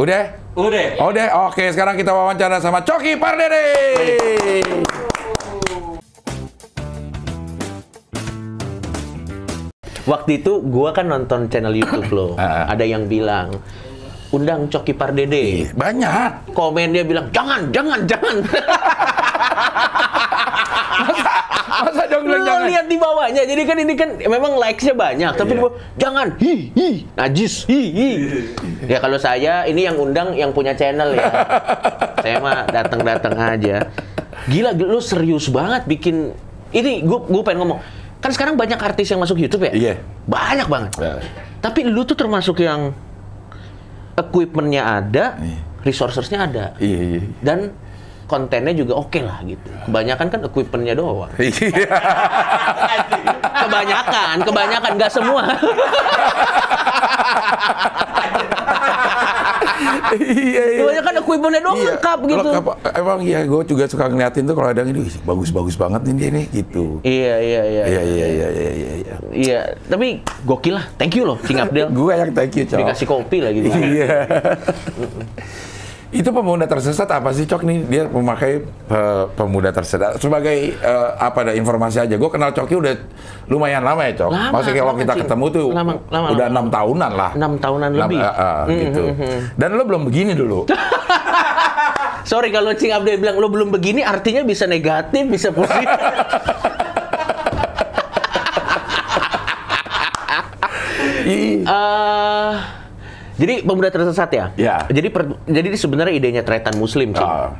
Udah? Udah. Udah. Oke, sekarang kita wawancara sama Coki Pardede. Waktu itu gua kan nonton channel YouTube lo. Ah. Ada yang bilang undang Coki Pardede. Banyak. Komen dia bilang jangan, jangan, jangan. Masa dong Lu jangan? lihat di bawahnya. Jadi kan ini kan memang likes-nya banyak, tapi Iya. di bawah jangan. Hi, hi, najis. Hi, hi. Ya kalau saya ini yang undang yang punya channel ya. saya mah datang-datang aja. Gila, lu serius banget bikin ini gue gue pengen ngomong. Kan sekarang banyak artis yang masuk YouTube ya? Iya. Banyak banget. Ya. Tapi lu tuh termasuk yang equipment-nya ada, Iya. resources-nya ada. Iya, iya. Dan kontennya juga oke lah gitu. Kebanyakan kan equipment-nya doang. Iya. Kebanyakan, kebanyakan nggak semua. Iya, iya. kebanyakan equipment-nya doang lengkap gitu. Lengkap. Emang iya, gue juga suka ngeliatin tuh kalau ada yang ini "Wih, bagus-bagus banget nih dia nih gitu. Iya, iya, iya. Iya, iya, iya, iya, iya. iya. Iya, tapi gokil lah. Thank you loh, Cing Abdel. Gue yang thank you, Cok. Dikasih kopi lagi. Iya. Itu pemuda tersesat apa sih, Cok? Nih dia memakai eh, pemuda tersesat sebagai eh, apa ada informasi aja. Gue kenal Coki udah lumayan lama ya, Cok. Lama, Maksudnya kalau kita Cing. ketemu tuh Lama, lama, udah enam tahunan lah. Enam tahunan Enam, lebih. eh, eh, gitu. Dan lo belum begini dulu. Sorry kalau Cing Abdel bilang lo belum begini, artinya bisa negatif, bisa positif. Ih. Jadi pemuda tersesat ya? Ya. Jadi per- jadi sebenarnya idenya tretan muslim, Cing. Ah.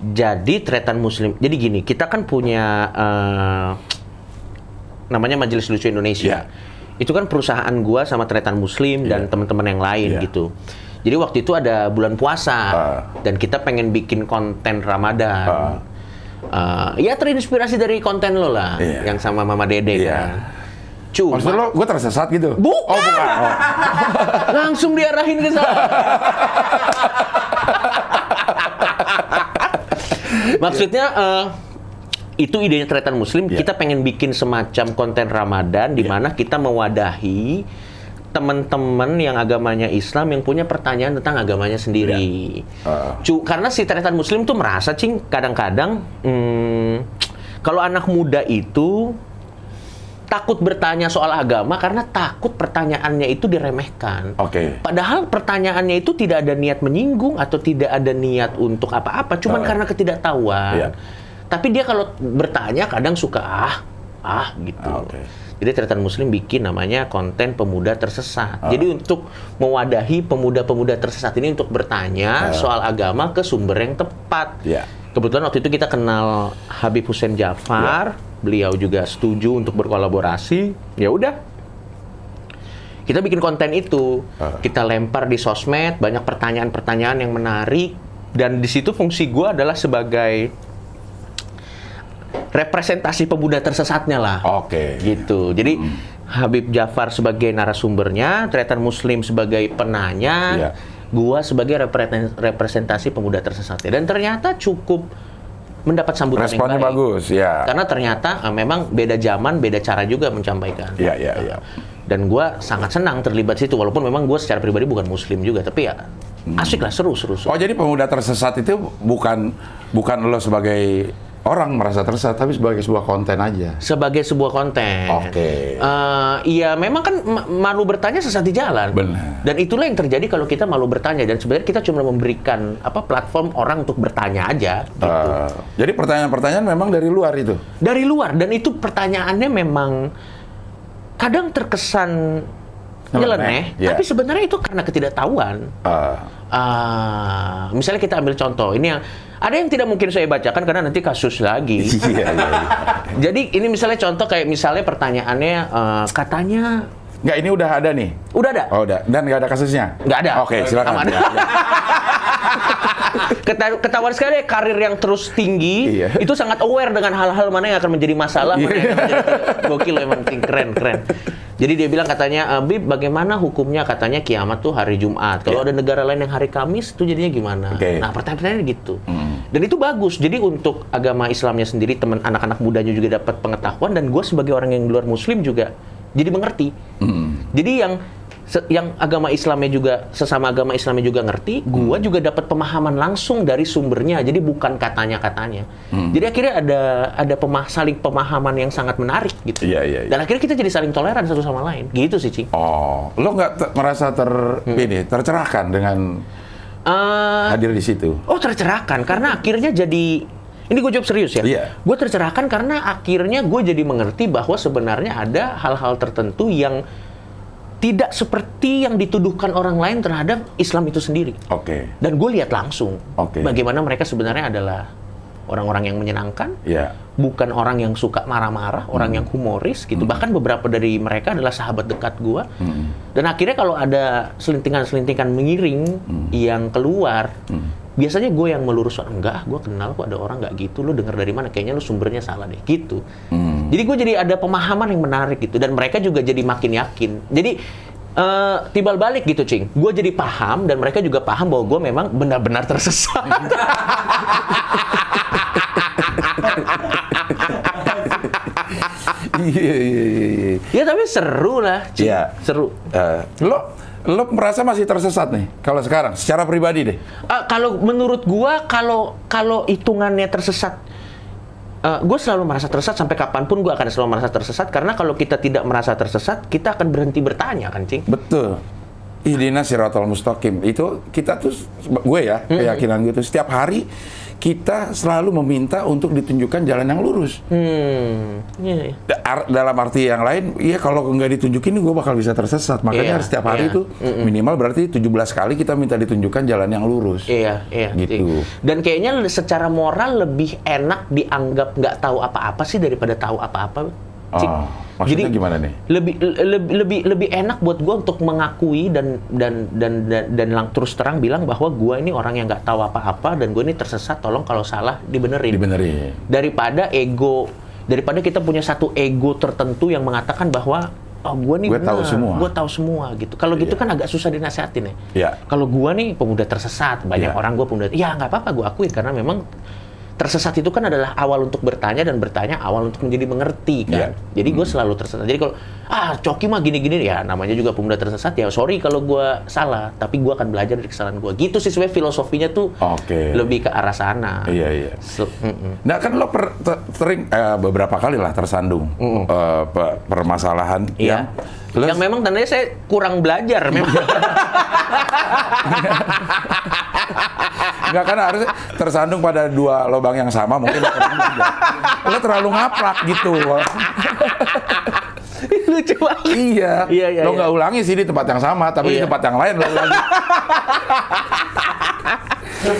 Jadi tretan muslim. Jadi gini, kita kan punya eh, namanya Majelis Lucu Indonesia. Ya. Itu kan perusahaan gua sama tretan muslim dan Ya. teman-teman yang lain Ya. gitu. Jadi waktu itu ada bulan puasa Ah. dan kita pengen bikin konten Ramadan. Ah. Eh, ya terinspirasi dari konten lo lah, Iya. yang sama Mama Dede Iya. kan. Cuma Maksud lo gue tersesat gitu? Bukan. Oh, bukan. Oh. langsung diarahin ke sana. Maksudnya eh, itu idenya tretan muslim, Iya. kita pengen bikin semacam konten Ramadan di mana kita mewadahi teman-teman yang agamanya Islam yang punya pertanyaan tentang agamanya sendiri. Ah. Cu- karena si tretan muslim tuh merasa cing kadang-kadang hmm, kalau anak muda itu takut bertanya soal agama karena takut pertanyaannya itu diremehkan. Oke. Padahal pertanyaannya itu tidak ada niat menyinggung atau tidak ada niat untuk apa-apa, cuman Ah. karena ketidaktahuan. Iya. Tapi dia kalau bertanya kadang suka ah, ah gitu. Ah, oke. Jadi Tretan Muslim bikin namanya konten pemuda tersesat. Ah. Jadi untuk mewadahi pemuda-pemuda tersesat ini untuk bertanya Ah. soal agama ke sumber yang tepat. Iya. Kebetulan waktu itu kita kenal Habib Hussein Jafar, beliau juga setuju untuk berkolaborasi. Ya udah. Kita bikin konten itu, Ah. kita lempar di sosmed, banyak pertanyaan-pertanyaan yang menarik dan di situ fungsi gua adalah sebagai representasi pemuda tersesatnya lah. Oke. Gitu. Jadi Habib Jafar sebagai narasumbernya, Tretan Muslim sebagai penanya, Iya. gua sebagai representasi pemuda tersesatnya. Dan ternyata cukup mendapat sambutan Responnya yang baik. bagus, ya. Karena ternyata eh, memang beda zaman, beda cara juga menyampaikan. Iya, iya, iya. Dan gua sangat senang terlibat situ, walaupun memang gua secara pribadi bukan Muslim juga, tapi ya asik lah, seru, seru, seru. Oh jadi pemuda tersesat itu bukan bukan lo sebagai orang merasa tersesat, tapi sebagai sebuah konten aja. Sebagai sebuah konten. Oke. Eh, iya, memang kan ma- malu bertanya sesat di jalan. Benar. Dan itulah yang terjadi kalau kita malu bertanya. Dan sebenarnya kita cuma memberikan apa platform orang untuk bertanya aja. Gitu. Eh, jadi pertanyaan-pertanyaan memang dari luar itu. Dari luar. Dan itu pertanyaannya memang kadang terkesan nyeleneh. Iya. Tapi sebenarnya itu karena ketidaktahuan. Eh, Ah, misalnya kita ambil contoh. Ini yang ada yang tidak mungkin saya bacakan karena nanti kasus lagi. iya, iya, iya. Jadi ini misalnya contoh kayak misalnya pertanyaannya eh, katanya Nggak, ini udah ada nih. udah ada. Oh, udah. Dan nggak ada kasusnya? Nggak ada. Oke, silakan. Aman. Ya, ya. Keta- Ketahuan sekali karir yang terus tinggi Iya. itu sangat aware dengan hal-hal mana yang akan menjadi masalah, mana yang akan menjadi gokil emang keren keren. Jadi dia bilang katanya, "Eh, Bib, bagaimana hukumnya katanya kiamat tuh hari Jumat. Kalau Iya. ada negara lain yang hari Kamis itu jadinya gimana? Oke. Nah, pertanyaan-pertanyaan gitu. Dan itu bagus. Jadi untuk agama Islamnya sendiri, teman anak-anak mudanya juga dapat pengetahuan dan gue sebagai orang yang luar Muslim juga jadi mengerti. Jadi yang yang agama Islamnya juga sesama agama Islamnya juga ngerti, gua Hmm. juga dapat pemahaman langsung dari sumbernya. Jadi bukan katanya-katanya. Hmm. Jadi akhirnya ada ada pemah saling pemahaman yang sangat menarik gitu. Iya, iya, iya. Dan akhirnya kita jadi saling toleran satu sama lain. Gitu sih, Cing. Oh, lo nggak te- merasa ter Hmm. ini tercerahkan dengan Eh, hadir di situ? Oh tercerahkan karena akhirnya jadi ini gue jawab serius ya. Iya. Gue tercerahkan karena akhirnya gue jadi mengerti bahwa sebenarnya ada hal-hal tertentu yang tidak seperti yang dituduhkan orang lain terhadap Islam itu sendiri. Oke. Dan gue lihat langsung Oke. bagaimana mereka sebenarnya adalah orang-orang yang menyenangkan, Ya. bukan orang yang suka marah-marah, orang yang humoris gitu. Bahkan beberapa dari mereka adalah sahabat dekat gua. Dan akhirnya kalau ada selintingan-selintingan mengiring yang keluar, biasanya gue yang melurus enggak, gue kenal kok ada orang nggak gitu. Lu denger dari mana? Kayaknya lu sumbernya salah deh. Gitu. Jadi gue jadi ada pemahaman yang menarik gitu. Dan mereka juga jadi makin yakin. Jadi eh, timbal balik gitu, Cing. Gue jadi paham dan mereka juga paham bahwa gue memang benar-benar tersesat. Iya iya iya. iya. ya tapi seru lah, Cing. Iya. Seru. Eh, lo lo merasa masih tersesat nih kalau sekarang secara pribadi deh. Ah, kalau menurut gua kalau kalau hitungannya tersesat gue selalu merasa tersesat sampai kapan pun gua akan selalu merasa tersesat karena kalau kita tidak merasa tersesat kita akan berhenti bertanya kan cing Betul. Ihdina siratal mustaqim. Itu kita tuh gue ya, keyakinan gue tuh setiap hari kita selalu meminta untuk ditunjukkan jalan yang lurus. hmm iya, iya. Ar- dalam arti yang lain, iya kalau nggak ditunjukin gue bakal bisa tersesat. Makanya Iya, setiap hari iya. itu minimal berarti 17 kali kita minta ditunjukkan jalan yang lurus. Iya, iya. Gitu. Cing. Dan kayaknya secara moral lebih enak dianggap nggak tahu apa-apa sih daripada tahu apa-apa. Oh, maksudnya gimana nih? Lebih lebih lebih lebih enak buat gue untuk mengakui dan dan dan dan, dan lang- terus terang bilang bahwa gue ini orang yang nggak tahu apa-apa dan gue ini tersesat. Tolong kalau salah dibenerin. Dibenerin. Daripada ego, daripada kita punya satu ego tertentu yang mengatakan bahwa oh gue nih Gue tahu semua. gue tahu semua gitu. Kalau gitu Iya. kan agak susah dinasehatin ya. Iya. Kalau gua nih pemuda tersesat, banyak Iya. orang gua pemuda, ya nggak apa-apa gua akuin karena memang tersesat itu kan adalah awal untuk bertanya dan bertanya awal untuk menjadi mengerti kan. Iya. Jadi gue selalu tersesat. Jadi kalau ah coki mah gini-gini ya namanya juga pemuda tersesat ya sorry kalau gua salah, tapi gua akan belajar dari kesalahan gua. Gitu sih sebenarnya filosofinya tuh Oke. lebih ke arah sana. Iya iya. Se- mm-mm. Nah kan lo per, ter- sering eh, beberapa kali lah tersandung eh, pe- permasalahan Iya. yang lo- Yang memang tandanya saya kurang belajar memang. Nggak karena harus tersandung pada dua lubang yang sama mungkin lo terlalu ngaplak gitu. Lucu banget. iya. Iya, iya, lo iya. nggak ulangi sih di tempat yang sama, tapi di Iya. tempat yang lain lo ulangi.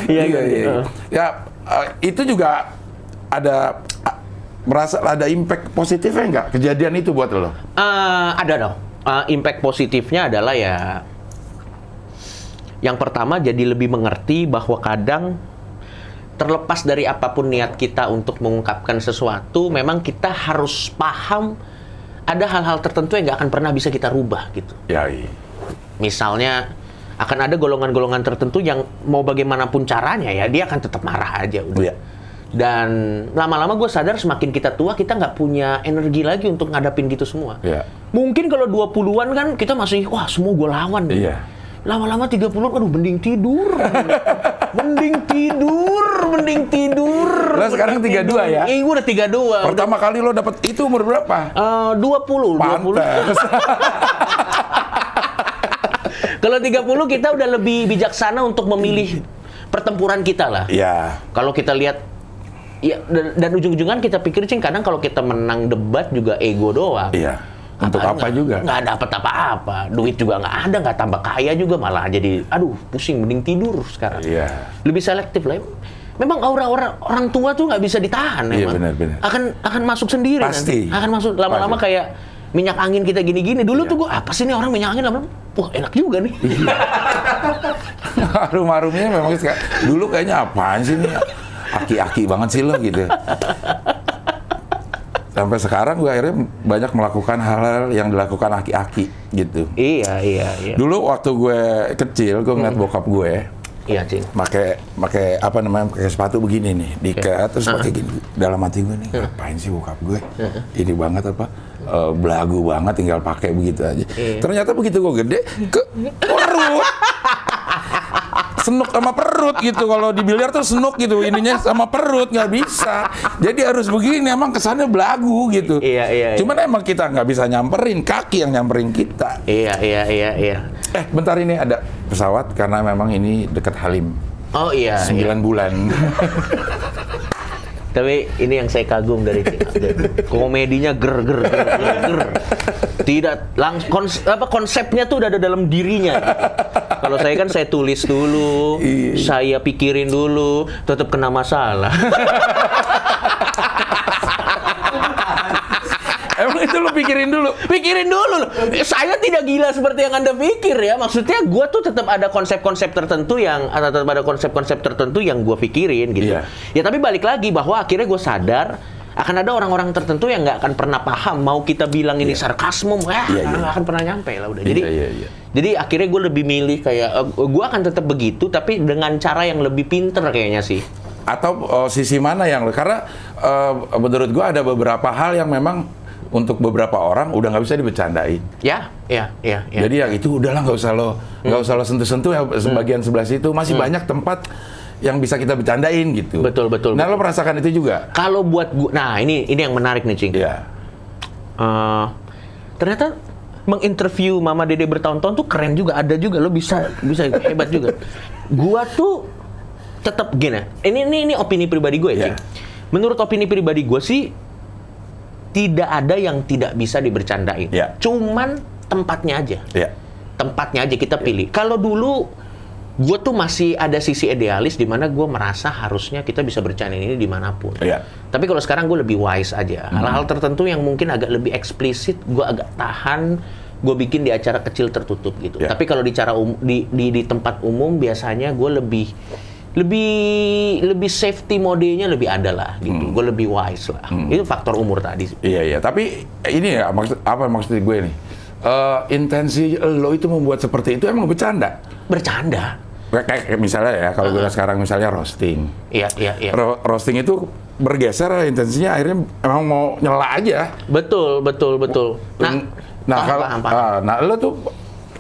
Iya, iya, iya. Ya eh, itu juga ada merasa ada impact positifnya nggak kejadian itu buat lo? Eh, ada dong. Eh, impact positifnya adalah ya, yang pertama jadi lebih mengerti bahwa kadang terlepas dari apa pun niat kita untuk mengungkapkan sesuatu, memang kita harus paham ada hal-hal tertentu yang nggak akan pernah bisa kita rubah gitu. Ya, iya. Misalnya akan ada golongan-golongan tertentu yang mau bagaimanapun caranya ya dia akan tetap marah aja udah. Iya. Dan lama-lama gue sadar semakin kita tua kita nggak punya energi lagi untuk ngadapin gitu semua. Iya. Mungkin kalau 20-an kan kita masih wah semua gue lawan. Iya. Lama-lama 30-an aduh mending tidur. mending tidur, mending tidur. Lo sekarang mending 32 tidur. ya? Iya, gue udah 32. Pertama kali lo dapet itu umur berapa? Eh, 20, 20. Pantes. Kalau 30 kita udah lebih bijaksana untuk memilih pertempuran kita lah. Iya. Kalau kita lihat ya dan, dan ujung-ujungan kita pikir cing kadang kalau kita menang debat juga ego doang. Iya. Untuk apa nggak- juga? Nggak dapat apa-apa. Duit juga nggak ada, nggak tambah kaya juga malah jadi aduh pusing mending tidur sekarang. Iya. Lebih selektif lah. Memang aura-aura orang tua tuh nggak bisa ditahan Iya, emang. benar-benar. Akan akan masuk sendiri Pasti. nanti. Akan masuk lama-lama kayak minyak angin kita gini-gini. Dulu Iya. tuh gua apa sih nih orang minyak angin lama-lama wah enak juga nih. Iya. Harum-harumnya memang dulu kayaknya apaan sih nih? Aki-aki banget sih lo gitu. Sampai sekarang gue akhirnya banyak melakukan hal-hal yang dilakukan aki-aki gitu. iya, iya, iya. Dulu waktu gue kecil, gue ngeliat bokap gue, Iya, Cing. pakai pakai apa namanya pakai sepatu begini nih diikat terus Uh-huh. pakai gini dalam hati gue nih ngapain sih bokap gue ini banget apa eh, belagu banget tinggal pakai begitu aja Iya. ternyata begitu gue gede ke perut senuk sama perut gitu. Kalau di biliar tuh senuk gitu. Ininya sama perut nggak bisa. Jadi harus begini emang kesannya belagu gitu. Iya, iya, iya. cuman emang kita nggak bisa nyamperin kaki yang nyamperin kita. Iya, iya, iya, iya. eh bentar ini ada pesawat karena memang ini dekat Halim. Oh iya, iya. 9 bulan Tapi ini yang saya kagum dari. Komedinya ger ger ger ger. ger. Tidak langsung kons, apa konsepnya tuh udah ada dalam dirinya. gitu. Kalau saya kan saya tulis dulu, Iya. saya pikirin dulu, tetap kena masalah. Lu pikirin dulu. pikirin dulu. Saya tidak gila seperti yang Anda pikir ya. Maksudnya gua tuh tetap ada konsep-konsep tertentu yang atau tetap ada konsep-konsep tertentu yang gua pikirin gitu. Iya. Ya tapi balik lagi bahwa akhirnya gue sadar akan ada orang-orang tertentu yang nggak akan pernah paham mau kita bilang ini sarkasme, wah Iya, iya. nggak akan pernah nyampe lah udah. Jadi Iya, iya, iya. jadi akhirnya gue lebih milih kayak eh, gue akan tetap begitu tapi dengan cara yang lebih pinter kayaknya sih. Atau eh, sisi mana yang karena eh, menurut gua ada beberapa hal yang memang untuk beberapa orang udah nggak bisa dibercandain. Ya, ya, ya, ya. Jadi ya itu udahlah nggak usah lo nggak usah lo sentuh-sentuh ya sebagian sebelah situ masih banyak tempat yang bisa kita bercandain gitu. Betul, betul, Nah lo merasakan itu juga? Kalau buat gue, nah ini ini yang menarik nih cing. Iya. Eh, ternyata menginterview Mama Dede bertahun-tahun tuh keren juga, ada juga lo bisa bisa hebat juga. Gua tuh tetap gini. Ini ini ini opini pribadi gue ya. Cing. Menurut opini pribadi gue sih tidak ada yang tidak bisa dibercandain. Iya. Cuman tempatnya aja. Iya. Tempatnya aja kita pilih. Kalau dulu gue tuh masih ada sisi idealis di mana gue merasa harusnya kita bisa bercandain ini di mana pun. Iya. Tapi kalau sekarang gue lebih wise aja. Hal-hal tertentu yang mungkin agak lebih eksplisit, gue agak tahan. Gue bikin di acara kecil tertutup gitu. Ya. Tapi kalau di cara um- di, di di tempat umum biasanya gue lebih lebih lebih safety modenya lebih ada lah gitu. Gue lebih wise lah. Itu faktor umur tadi. Iya iya. Tapi ini ya maksud apa maksud gue nih? Eh, intensi lo itu membuat seperti itu emang bercanda. Bercanda. Kayak, kayak misalnya ya kalau gue sekarang misalnya roasting. Iya iya iya. Ro- roasting itu bergeser intensinya akhirnya emang mau nyela aja. Betul betul betul. Nah, nah paham, kalau ah, nah lo tuh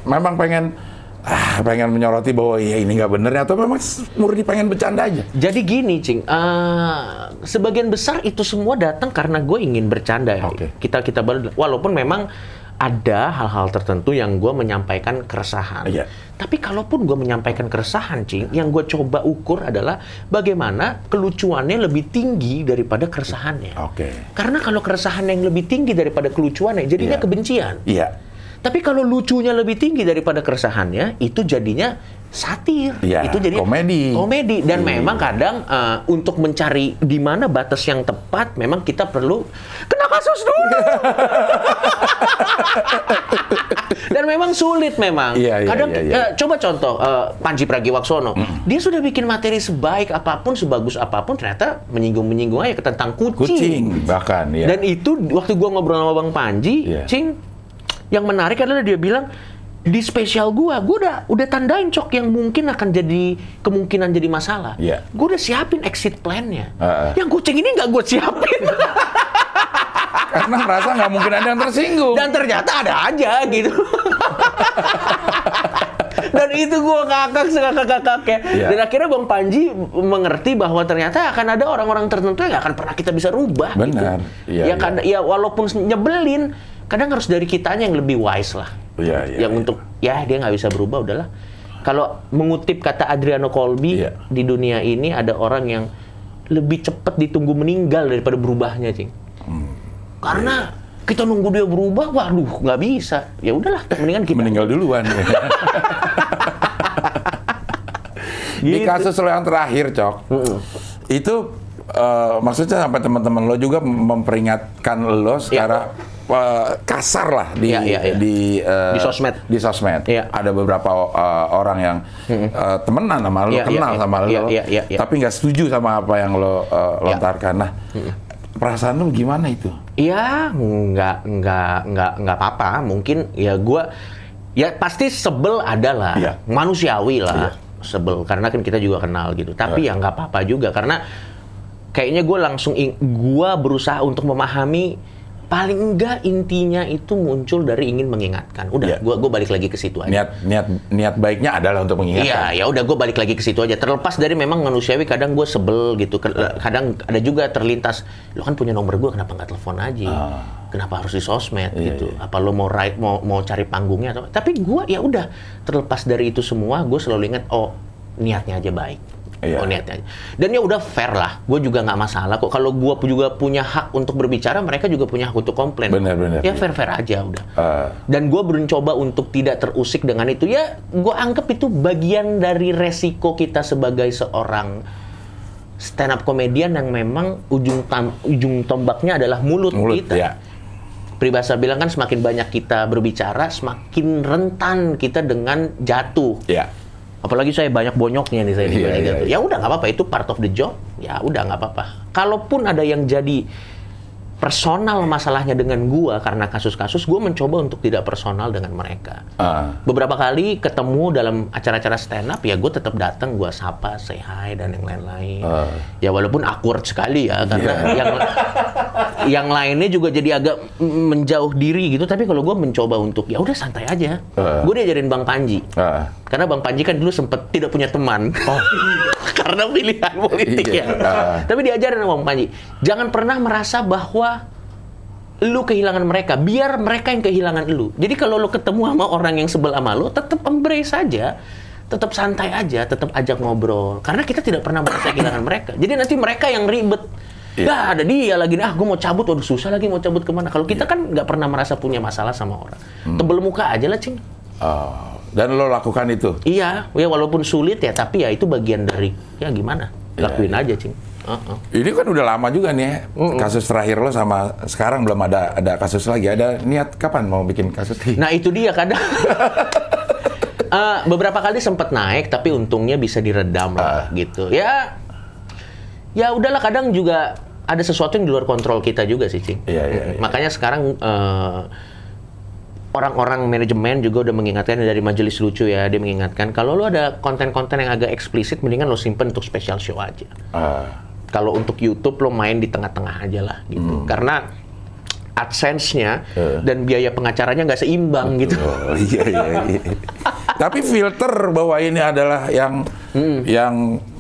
memang pengen ah, pengen menyoroti bahwa ya ini nggak bener atau memang murni pengen bercanda aja. Jadi gini, Cing. Eh, sebagian besar itu semua datang karena gue ingin bercanda. ya. Oke. Kita kita baru- walaupun memang ada hal-hal tertentu yang gue menyampaikan keresahan. Iya. Tapi kalaupun gue menyampaikan keresahan, Cing, yang gue coba ukur adalah bagaimana kelucuannya lebih tinggi daripada keresahannya. Oke. Karena kalau keresahan yang lebih tinggi daripada kelucuannya, jadinya Iya. kebencian. Iya. Tapi kalau lucunya lebih tinggi daripada keresahannya, itu jadinya satir. Iya, itu jadi komedi. Komedi dan Iya. memang kadang eh, untuk mencari di mana batas yang tepat, memang kita perlu kena kasus dulu. dan memang sulit memang. Iya, iya, kadang iya, iya. eh, coba contoh eh, Panji Pragiwaksono, dia sudah bikin materi sebaik apa pun, sebagus apa pun, ternyata menyinggung-menyinggung aja tentang Kucing bahkan ya. dan itu waktu gua ngobrol sama Bang Panji, Iya. Cing, yang menarik adalah dia bilang di spesial gua, gua udah udah tandain cok yang mungkin akan jadi kemungkinan jadi masalah. Iya. Gua udah siapin exit plan-nya. Heeh. Yang kucing ini nggak gua siapin. Karena merasa nggak mungkin ada yang tersinggung. Dan ternyata ada aja gitu. Dan itu gua ngakak sekakak-kakaknya. Iya. Dan akhirnya Bang Panji mengerti bahwa ternyata akan ada orang-orang tertentu yang nggak akan pernah kita bisa rubah. Benar. Gitu. Iya, ya, kad- ya walaupun nyebelin, kadang harus dari kitanya yang lebih wise lah. Iya, iya, yang iya. untuk ya dia nggak bisa berubah udahlah. Kalau mengutip kata Adriano Colby di dunia ini ada orang yang lebih cepat ditunggu meninggal daripada berubahnya, cing. Hmm. Karena Iya. kita nunggu dia berubah, waduh nggak bisa. Ya udahlah, mendingan kita. meninggal duluan. Di Gitu. kasus lo yang terakhir, Cok, itu eh, maksudnya sampai teman-teman lo juga memperingatkan lo secara eh, kasar lah di Iya, iya, iya. di eh, Di sosmed. Di sosmed. Iya. Ada beberapa eh, orang yang eh, temenan sama lo, Iya, iya, kenal iya. sama lo, Iya, iya, iya, iya. tapi nggak setuju sama apa yang lo eh, lontarkan. Nah, perasaan lo gimana itu? Ya nggak nggak nggak nggak apa-apa. Mungkin ya gua ya pasti sebel ada lah, Iya. manusiawi lah. sebel karena kan kita juga kenal gitu. Tapi ya nggak apa-apa juga karena kayaknya gue langsung gue berusaha untuk memahami paling enggak intinya itu muncul dari ingin mengingatkan. Udah, Iya. gua gua balik lagi ke situ aja. Niat niat niat baiknya adalah untuk mengingatkan. Iya, ya udah gue balik lagi ke situ aja. Terlepas dari memang manusiawi kadang gue sebel gitu. Kadang ada juga terlintas, lo kan punya nomor gue, kenapa nggak telepon aja? Kenapa harus di sosmed Iya, gitu? Apa lo mau rai- mau mau cari panggungnya atau? Tapi gue ya udah terlepas dari itu semua, gue selalu ingat oh niatnya aja baik. Iya. Oh niatnya. Dan ya udah fair lah. Gue juga nggak masalah kok. Kalau gue juga punya hak untuk berbicara, mereka juga punya hak untuk komplain. Benar, benar. Ya fair fair aja udah. Eh, Dan gue mencoba untuk tidak terusik dengan itu. Ya, gue anggap itu bagian dari resiko kita sebagai seorang stand up komedian yang memang ujung tam- ujung tombaknya adalah mulut, mulut kita. ya. Peribahasa bilang kan semakin banyak kita berbicara, semakin rentan kita dengan jatuh. Ya. Apalagi saya banyak bonyoknya nih saya iya, itu. iya. Ya udah nggak apa-apa itu part of the job. Ya udah nggak apa-apa. Kalaupun ada yang jadi personal masalahnya dengan gua karena kasus-kasus, gua mencoba untuk tidak personal dengan mereka. Ah. Beberapa kali ketemu dalam acara-acara stand up ya gue tetap datang, gua sapa, say hi dan yang lain-lain. Ah. Ya walaupun awkward sekali ya karena Iya. yang yang lainnya juga jadi agak menjauh diri gitu. Tapi kalau gua mencoba untuk ya udah santai aja. Ah. Gue diajarin Bang Panji. Ah. Karena Bang Panji kan dulu sempat tidak punya teman. Karena pilihan politik Iya. ya. Ah. Tapi diajarin sama Bang Panji, jangan pernah merasa bahwa lu kehilangan mereka, biar mereka yang kehilangan lu. Jadi kalau lu ketemu sama orang yang sebel sama lu, tetap embrace saja. Tetap santai aja, tetap ajak ngobrol. Karena kita tidak pernah merasa kehilangan mereka. Jadi nanti mereka yang ribet. Dah ada dia lagi, ah gue mau cabut, waduh susah lagi mau cabut ke mana. Kalau kita kan nggak pernah merasa punya masalah sama orang. Hmm. Tebel muka aja lah, Cing. Oh. Dan lo lakukan itu. Iya, ya walaupun sulit ya, tapi ya itu bagian dari ya gimana, Iya, lakuin aja cing. Uh-uh. Ini kan udah lama juga nih ya. Kasus terakhir lo sama sekarang belum ada ada kasus lagi. Ada niat kapan mau bikin kasus? Nah itu dia kadang. Eh, beberapa kali sempat naik, tapi untungnya bisa diredam lah gitu. Ya, ya udahlah kadang juga ada sesuatu yang di luar kontrol kita juga sih cing. Iya, iya, iya. Makanya sekarang eh, orang-orang manajemen juga udah mengingatkan dari majelis lucu ya, dia mengingatkan kalau lu ada konten-konten yang agak eksplisit, mendingan lo simpen untuk special show aja. Ah. kalau untuk YouTube lo main di tengah-tengah aja lah gitu. Karena AdSense-nya Eh. dan biaya pengacaranya nggak seimbang gitu. Oh, iya, iya, iya. Tapi filter bahwa ini adalah yang Hmm. yang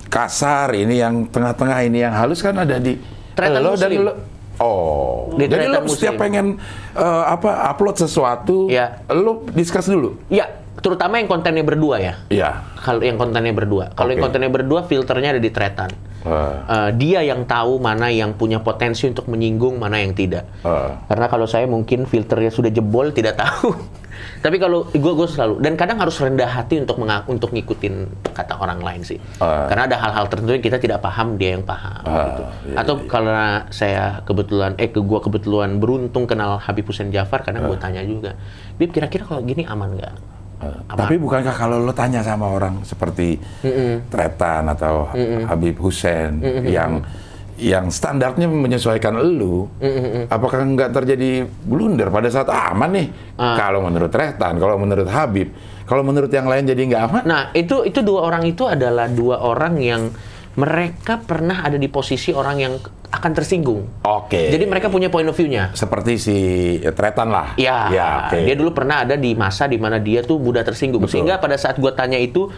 kasar, ini yang tengah-tengah, ini yang halus kan ada di Tretan lo dan Muslim. lo. Oh, Di jadi lo setiap pengen eh, apa upload sesuatu, Iya. lo discuss dulu. Ya, terutama yang kontennya berdua ya. Iya. Kalau yang kontennya berdua. Kalau yang Oke. kontennya berdua filternya ada di Tretan. Eh, Eh, dia yang tahu mana yang punya potensi untuk menyinggung, mana yang tidak. eh. Karena kalau saya mungkin filternya sudah jebol tidak tahu. Tapi kalau gue gue selalu dan kadang harus rendah hati untuk menga- untuk ngikutin kata orang lain sih. Ah. Karena ada hal-hal tertentu yang kita tidak paham dia yang paham. Ah, gitu. iya, Atau karena saya kebetulan eh ke gua kebetulan beruntung kenal Habib Hussein Jafar, kadang gue tanya juga, Bib kira-kira kalau gini aman nggak? Aman. tapi bukankah kalau lo tanya sama orang seperti Tretan atau Habib Hussein yang yang standarnya menyesuaikan elu, apakah nggak terjadi blunder pada saat aman nih? Ah. Kalau menurut Tretan, kalau menurut Habib, kalau menurut yang lain jadi nggak aman? Nah, itu itu dua orang itu adalah dua orang yang mereka pernah ada di posisi orang yang akan tersinggung. Oke. Jadi mereka punya point of view-nya. seperti si Tretan lah. Ya, Ya, oke. dia dulu pernah ada di masa di mana dia tuh mudah tersinggung. Betul. Sehingga pada saat gua tanya itu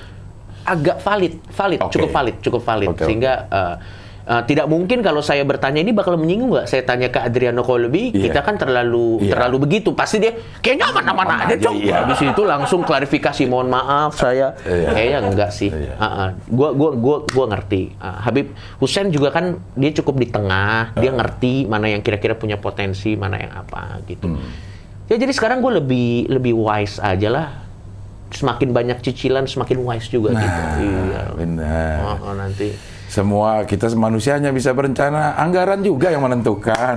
agak valid, valid, Oke. cukup valid, cukup valid. Oke, Sehingga eh, eh, tidak mungkin kalau saya bertanya ini bakal menyinggung nggak? Saya tanya ke Adriano Colby, Iya. kita kan terlalu Iya. terlalu begitu. Pasti dia kayaknya aman-aman Aman aja, Cok. iya. Habis itu langsung klarifikasi, mohon maaf saya. Iya. Kayaknya enggak sih. Iya. Ah, ah. Gua gua gua gua ngerti. Ah, Habib Hussein juga kan dia cukup di tengah, dia ngerti mana yang kira-kira punya potensi, mana yang apa gitu. Hmm. Ya jadi sekarang gue lebih lebih wise aja lah. Semakin banyak cicilan, semakin wise juga gitu. Nah, Iya. benar. Oh, oh, nanti. Semua kita manusia hanya bisa berencana, anggaran juga yang menentukan.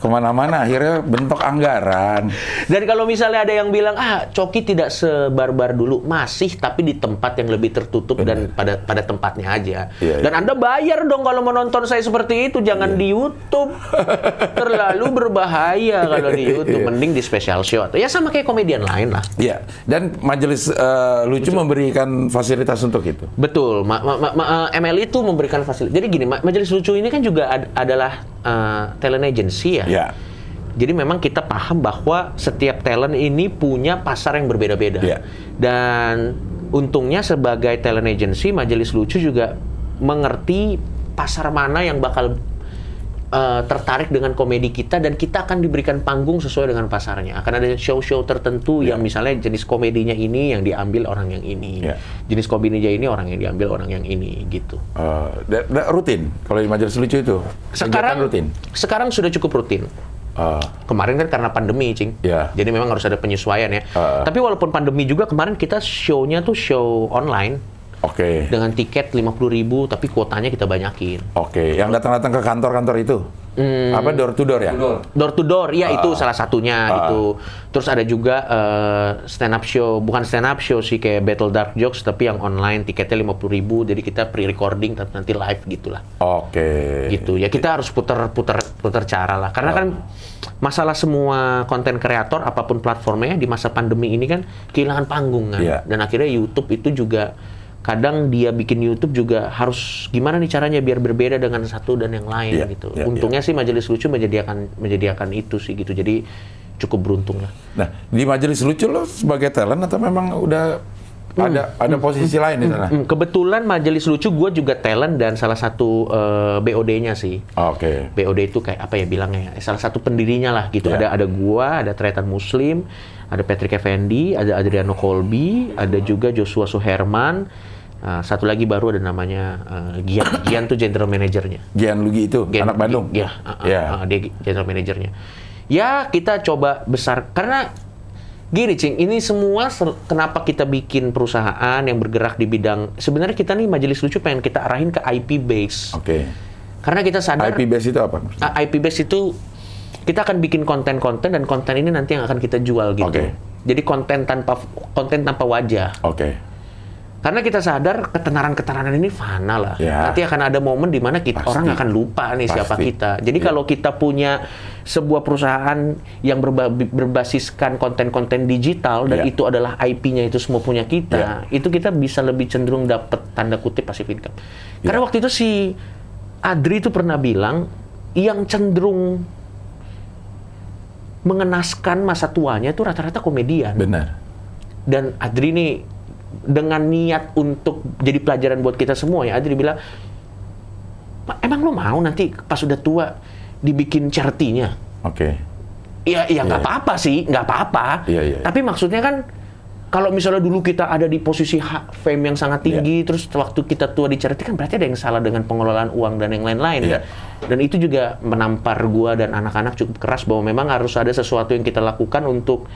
Ke mana-mana akhirnya bentuk anggaran. Dan kalau misalnya ada yang bilang ah Coki tidak sebarbar dulu, masih tapi di tempat yang lebih tertutup dan pada pada tempatnya aja. Iya, dan Anda bayar dong kalau menonton saya seperti itu, jangan di YouTube. Terlalu berbahaya kalau di YouTube, mending di special show atau ya sama kayak komedian lain lah. Iya, dan majelis eh, lucu memberikan fasilitas untuk itu. Betul, ma ma ma- ma- eh, ML itu memberikan fasilitas. Jadi gini, ma- majelis lucu ini kan juga ad- adalah eh, talent agency ya. Ya, Jadi memang kita paham bahwa setiap talent ini punya pasar yang berbeda-beda. Iya. Dan untungnya sebagai talent agency, Majelis Lucu juga mengerti pasar mana yang bakal eh, tertarik dengan komedi kita dan kita akan diberikan panggung sesuai dengan pasarnya. Akan ada show-show tertentu yang misalnya jenis komedinya ini yang diambil orang yang ini. Iya. Jenis komedinya ini orang yang diambil orang yang ini gitu. eh, da- da- rutin. Kalau di majelis lucu itu Sekarang rutin. Sekarang sudah cukup rutin. Eh, Kemarin kan karena pandemi, Cing. Iya. Jadi memang harus ada penyesuaian ya. Heeh. Tapi walaupun pandemi juga kemarin kita show-nya tuh show online Oke, dengan tiket 50.000 tapi kuotanya kita banyakin. oke. Yang datang-datang ke kantor-kantor itu, Hmm. apa door to door ya? Door to door, ya itu salah satunya gitu. Terus ada juga eh, stand up show, bukan stand up show sih kayak Battle Dark Jokes tapi yang online tiketnya 50.000 jadi kita pre-recording tapi nanti live gitulah. Oke. gitu ya kita harus putar putar putar cara lah karena kan masalah semua konten kreator apa pun platformnya di masa pandemi ini kan kehilangan panggung kan Iya. dan akhirnya YouTube itu juga kadang dia bikin YouTube juga harus gimana nih caranya biar berbeda dengan satu dan yang lain Iya, gitu. iya, untungnya sih Majelis Lucu menyediakan menyediakan itu sih gitu. Jadi cukup beruntung lah. Nah, di majelis lucu lo sebagai talent atau memang udah ada ada posisi lain di sana? Hmm, kebetulan Majelis Lucu gue juga talent dan salah satu eh, BOD-nya sih Oke. BOD itu kayak apa ya bilangnya ya, salah satu pendirinya lah gitu Iya. ada ada gua ada Tretan Muslim ada Patrick Effendi ada Adriano Colby ada juga Joshua Suherman uh, satu lagi baru ada namanya uh, Gian Gian tuh general manajernya Gian Lugi itu, Gian- anak Bandung. ya uh, uh, Iya. uh, dia general manajernya ya kita coba besar karena gini cing ini semua kenapa kita bikin perusahaan yang bergerak di bidang sebenarnya kita nih majelis lucu pengen kita arahin ke IP base Oke. karena kita sadar IP base itu apa? Ah, IP base itu kita akan bikin konten-konten dan konten ini nanti yang akan kita jual gitu. Oke. Jadi konten tanpa konten tanpa wajah. Oke. Karena kita sadar ketenaran-ketenaran ini fana lah. Ya. Nanti akan ada momen di mana kita Pasti. orang akan lupa nih siapa Pasti. kita. Jadi Ya. kalau kita punya sebuah perusahaan yang berba- berbasiskan konten-konten digital dan Ya. itu adalah IP-nya itu semua punya kita, itu kita bisa lebih cenderung dapat tanda kutip passive income. Karena waktu itu si Adri itu pernah bilang yang cenderung mengenaskan masa tuanya itu rata-rata komedian Benar. dan Adri nih dengan niat untuk jadi pelajaran buat kita semua ya Adri bilang "Ma, emang lo mau nanti pas udah tua dibikin charity-nya Oke. ya ya nggak Iya. apa-apa sih nggak apa-apa Iya, iya. tapi maksudnya kan kalau misalnya dulu kita ada di posisi hak fame yang sangat Iya. tinggi terus waktu kita tua di charity kan berarti ada yang salah dengan pengelolaan uang dan yang lain-lain Iya. ya. dan itu juga menampar gua dan anak-anak cukup keras bahwa memang harus ada sesuatu yang kita lakukan untuk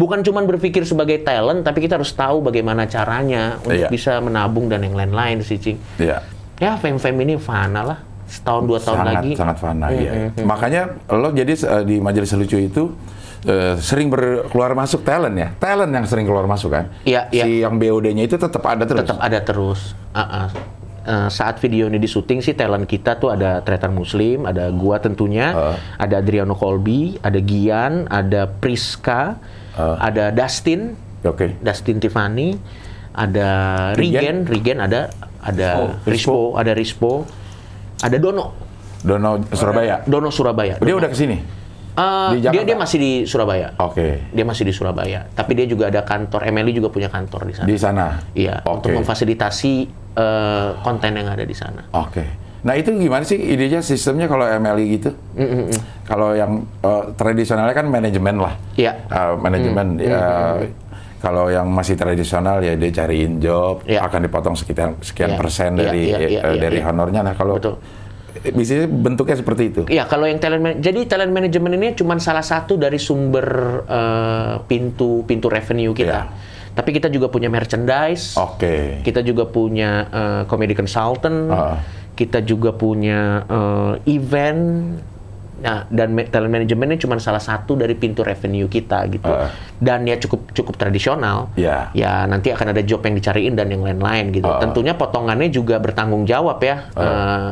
bukan cuma berpikir sebagai talent tapi kita harus tahu bagaimana caranya untuk Iya. bisa menabung dan yang lain-lain sih Cing. Iya. ya fame-fame ini fana lah setahun dua tahun sangat, lagi Sangat fana, Hmm, iya. Makanya lo jadi eh, di majelis lucu itu eh, sering berkeluar masuk talent ya, talent yang sering keluar masuk kan. Iya, iya. Si yang BOD-nya itu tetap ada terus. tetap ada terus. Ah, ah. Eh, saat video ini di syuting sih talent kita tuh ada Tretan Muslim, ada gua tentunya, Ah. ada Adriano Colby, ada Gian, ada Priska, Ah. ada Dustin, Oke. Dustin Tiffany, ada Rigen, Rigen ada ada Rispo, ada Rispo, ada Dono, Dono Surabaya. Dono Surabaya. Dia Dono. udah ke sini. Eh, di dia Jakarta? dia masih di Surabaya. Oke. Dia masih di Surabaya. Tapi dia juga ada kantor. Emily juga punya kantor di sana. Di sana. Iya, Oke. untuk memfasilitasi eh, konten yang ada di sana. Oke. Nah itu gimana sih idenya sistemnya kalau MLI gitu? Kalau yang eh, tradisionalnya kan manajemen lah. Iya. Eh, manajemen. ya, Kalau yang masih tradisional ya dia cariin job, Iya. akan dipotong sekian sekian Iya. persen Iya, dari iya, iya, eh, iya, dari iya. honornya. Nah kalau Betul. Biasanya bentuknya seperti itu. Iya, kalau yang talent man- jadi talent management ini cuma salah satu dari sumber eh, pintu pintu revenue kita. Iya. Tapi kita juga punya merchandise. Oke. Kita juga punya eh, comedy consultant. Ah. Kita juga punya eh, event. Nah, dan talent management ini cuma salah satu dari pintu revenue kita gitu. Ah. Dan ya cukup cukup tradisional. Ya. Ya nanti akan ada job yang dicariin dan yang lain-lain gitu. Ah. Tentunya potongannya juga bertanggung jawab ya. Eh,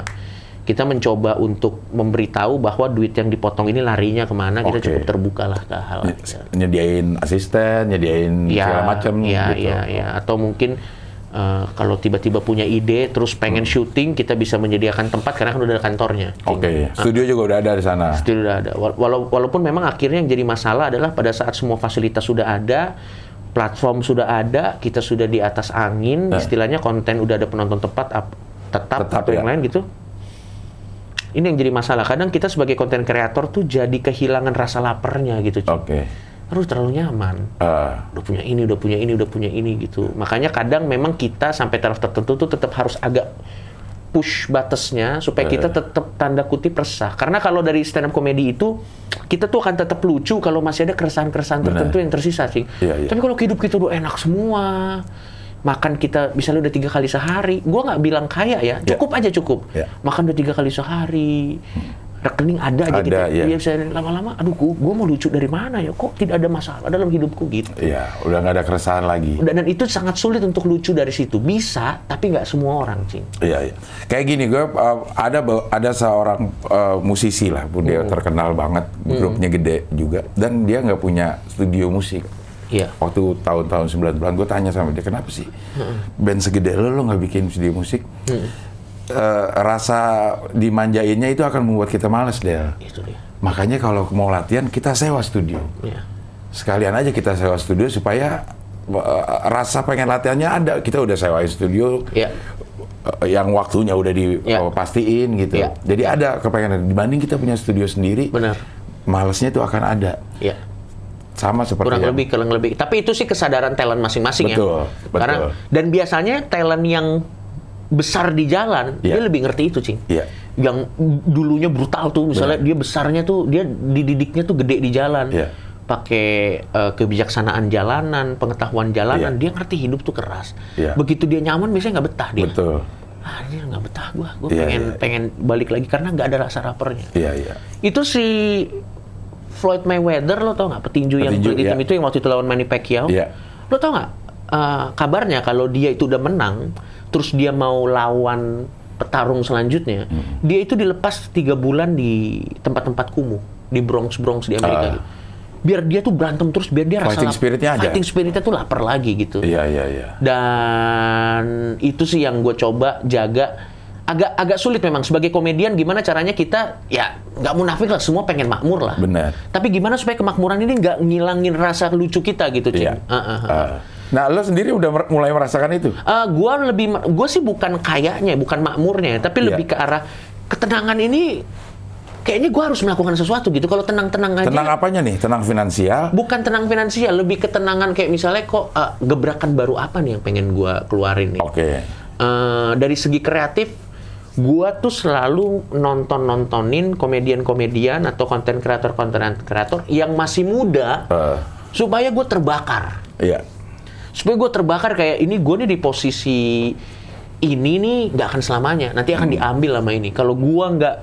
kita mencoba untuk memberitahu bahwa duit yang dipotong ini larinya ke mana. Kita Oke. cukup terbuka lah ke hal. nyediain asisten, nyediain Ya, segala macam ya, gitu. ya, ya. Atau mungkin eh, kalau tiba-tiba punya ide, terus pengen Hmm. syuting, kita bisa menyediakan tempat karena kan udah ada kantornya. Oke, studio juga udah ada di sana. Itu udah ada. Wala- walau- walaupun memang akhirnya yang jadi masalah adalah pada saat semua fasilitas sudah ada, platform sudah ada, kita sudah di atas angin, istilahnya konten udah ada penonton tepat, ap- tetap, Tetap, atau yang ya. lain gitu. Ini yang jadi masalah. Kadang kita sebagai konten kreator tuh jadi kehilangan rasa laparnya gitu. Oke. Aduh terlalu nyaman. Eh, udah punya ini, udah punya ini, udah punya ini gitu. Makanya kadang memang kita sampai taraf tertentu tuh tetap harus agak push batasnya supaya Eh. kita tetap tanda kutip resah. Karena kalau dari stand up comedy itu kita tuh akan tetap lucu kalau masih ada keresahan-keresahan tertentu yang tersisa sih. Iya, iya. Tapi kalau hidup kita udah enak semua, makan kita misalnya udah tiga kali sehari, gua nggak bilang kaya ya, cukup aja cukup. Iya. Makan udah tiga kali sehari, rekening ada aja Ada, kita. iya. Iya, bisa lama-lama, aduh gua mau lucu dari mana ya? Kok tidak ada masalah dalam hidupku gitu. Iya, udah nggak ada keresahan lagi. Dan, dan itu sangat sulit untuk lucu dari situ. Bisa, tapi nggak semua orang, Cing. Iya, iya. Kayak gini, gue uh, ada ada seorang uh, musisi lah, pun dia terkenal banget, grupnya gede juga, dan dia nggak punya studio musik. Iya. Waktu tahun-tahun 90-an, gue tanya sama dia, kenapa sih band segede lo, lo nggak bikin studio musik? Eh, rasa dimanjainnya itu akan membuat kita males, Del. Itu dia. Makanya kalau mau latihan, kita sewa studio. Iya. Sekalian aja kita sewa studio supaya eh, rasa pengen latihannya ada. Kita udah sewain studio, Iya. eh, yang waktunya udah Ya. dipastiin gitu. Ya. Jadi ada kepengen dibanding kita punya studio sendiri, Benar. malesnya itu akan ada. Iya. Sama seperti Kurang yang- lebih, kurang lebih. Tapi itu sih kesadaran talent masing-masing ya. betul. Karena dan biasanya talent yang besar di jalan, Iya. dia lebih ngerti itu, Cing. Iya. Yang dulunya brutal tuh, misalnya dia besarnya tuh, dia dididiknya tuh gede di jalan. Iya. Pakai eh, kebijaksanaan jalanan, pengetahuan jalanan, Iya. dia ngerti hidup tuh keras. Iya. Begitu dia nyaman, biasanya nggak betah dia. Betul. Ah, dia nggak betah gua, gua Iya, pengen iya. pengen balik lagi karena nggak ada rasa laparnya. Iya, iya. Itu si Floyd Mayweather lo tau nggak petinju, yang Petinju, kulit hitam iya. itu yang waktu itu lawan Manny Pacquiao. Iya. Lo tau nggak eh, kabarnya kalau dia itu udah menang, terus dia mau lawan petarung selanjutnya, Hmm. dia itu dilepas tiga bulan di tempat-tempat kumuh di Bronx Bronx di Amerika. Gitu. Biar dia tuh berantem terus, biar dia rasa Fighting lap- spiritnya ada. Fighting spiritnya tuh lapar lagi gitu. Iya, iya, iya. Dan itu sih yang gue coba jaga. Agak agak sulit memang sebagai komedian gimana caranya kita ya nggak munafik lah semua pengen makmur lah. Benar. Tapi gimana supaya kemakmuran ini nggak ngilangin rasa lucu kita gitu, Cing? Iya. Ah, ah, ah. Ah. Nah, lo sendiri udah mer- mulai merasakan itu? Eh, gua lebih gue sih bukan kayaknya, bukan makmurnya, tapi Iya. lebih ke arah ketenangan ini kayaknya gua harus melakukan sesuatu gitu. Kalau tenang-tenang aja Tenang apanya nih? Tenang finansial? bukan tenang finansial, lebih ketenangan kayak misalnya kok eh, gebrakan baru apa nih yang pengen gua keluarin nih. Oke. Eh, dari segi kreatif, gua tuh selalu nonton-nontonin komedian-komedian atau konten kreator-konten kreator yang masih muda Eh, supaya gue terbakar. iya. Supaya gue terbakar kayak ini gue nih di posisi ini nih nggak akan selamanya. Nanti Hmm. akan diambil sama ini. Kalau gua nggak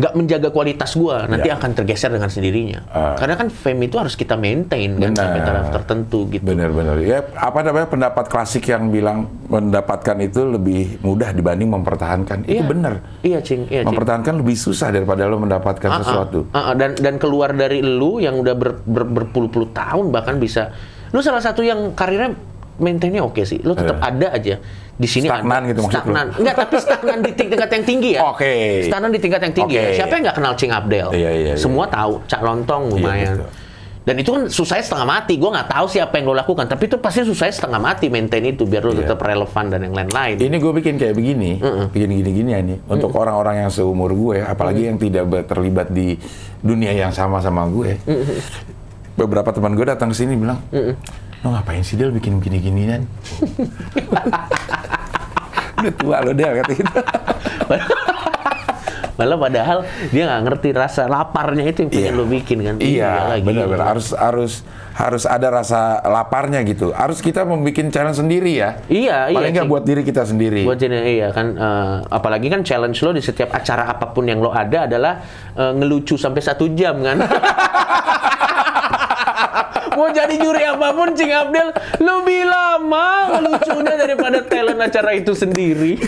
nggak menjaga kualitas gua, nanti Ya. akan tergeser dengan sendirinya. Ah. Karena kan fame itu harus kita maintain kan Benar. sampai taraf tertentu gitu. Benar-benar. Ya, apa namanya pendapat klasik yang bilang mendapatkan itu lebih mudah dibanding mempertahankan. Itu Iya. benar. Iya, Cing. Iya, Cing. Mempertahankan lebih susah daripada lo mendapatkan ah, sesuatu. ah, ah. dan dan keluar dari lu yang udah ber- ber- berpuluh-puluh tahun bahkan bisa lu salah satu yang karirnya maintainnya oke sih lu tetap Eh. ada aja di sini Stagnan ada. gitu maksud lu? stagnan enggak tapi stagnan di tingkat yang tinggi ya Oke. stagnan di tingkat yang tinggi Oke. ya siapa yang nggak kenal Cing Abdel Iya, iya, iya. semua tahu Cak Lontong lumayan betul. dan itu kan susahnya setengah mati gue nggak tahu siapa yang lo lakukan tapi itu pasti susahnya setengah mati maintain itu biar lo Iya. tetap relevan dan yang lain-lain Ini gue bikin kayak begini, bikin gini-gini ya nih. Untuk orang-orang yang seumur gue, apalagi yang tidak terlibat di dunia yang sama sama gue. Beberapa teman gue datang ke sini bilang, lo ngapain sih Del bikin gini-ginian? Udah tua lo Del kata gitu. Malah padahal dia nggak ngerti rasa laparnya itu yang pengen Iya. lo bikin kan. Iya, benar-benar harus harus harus ada rasa laparnya gitu. Harus kita membuat challenge sendiri ya. Iya, iya. Paling nggak buat diri kita sendiri. Buat jadi iya kan eh, apalagi kan challenge lo di setiap acara apa pun yang lo ada adalah eh, ngelucu sampai satu jam kan. Mau jadi juri apa pun Cing Abdel lebih lama ngelucunya daripada talent acara itu sendiri.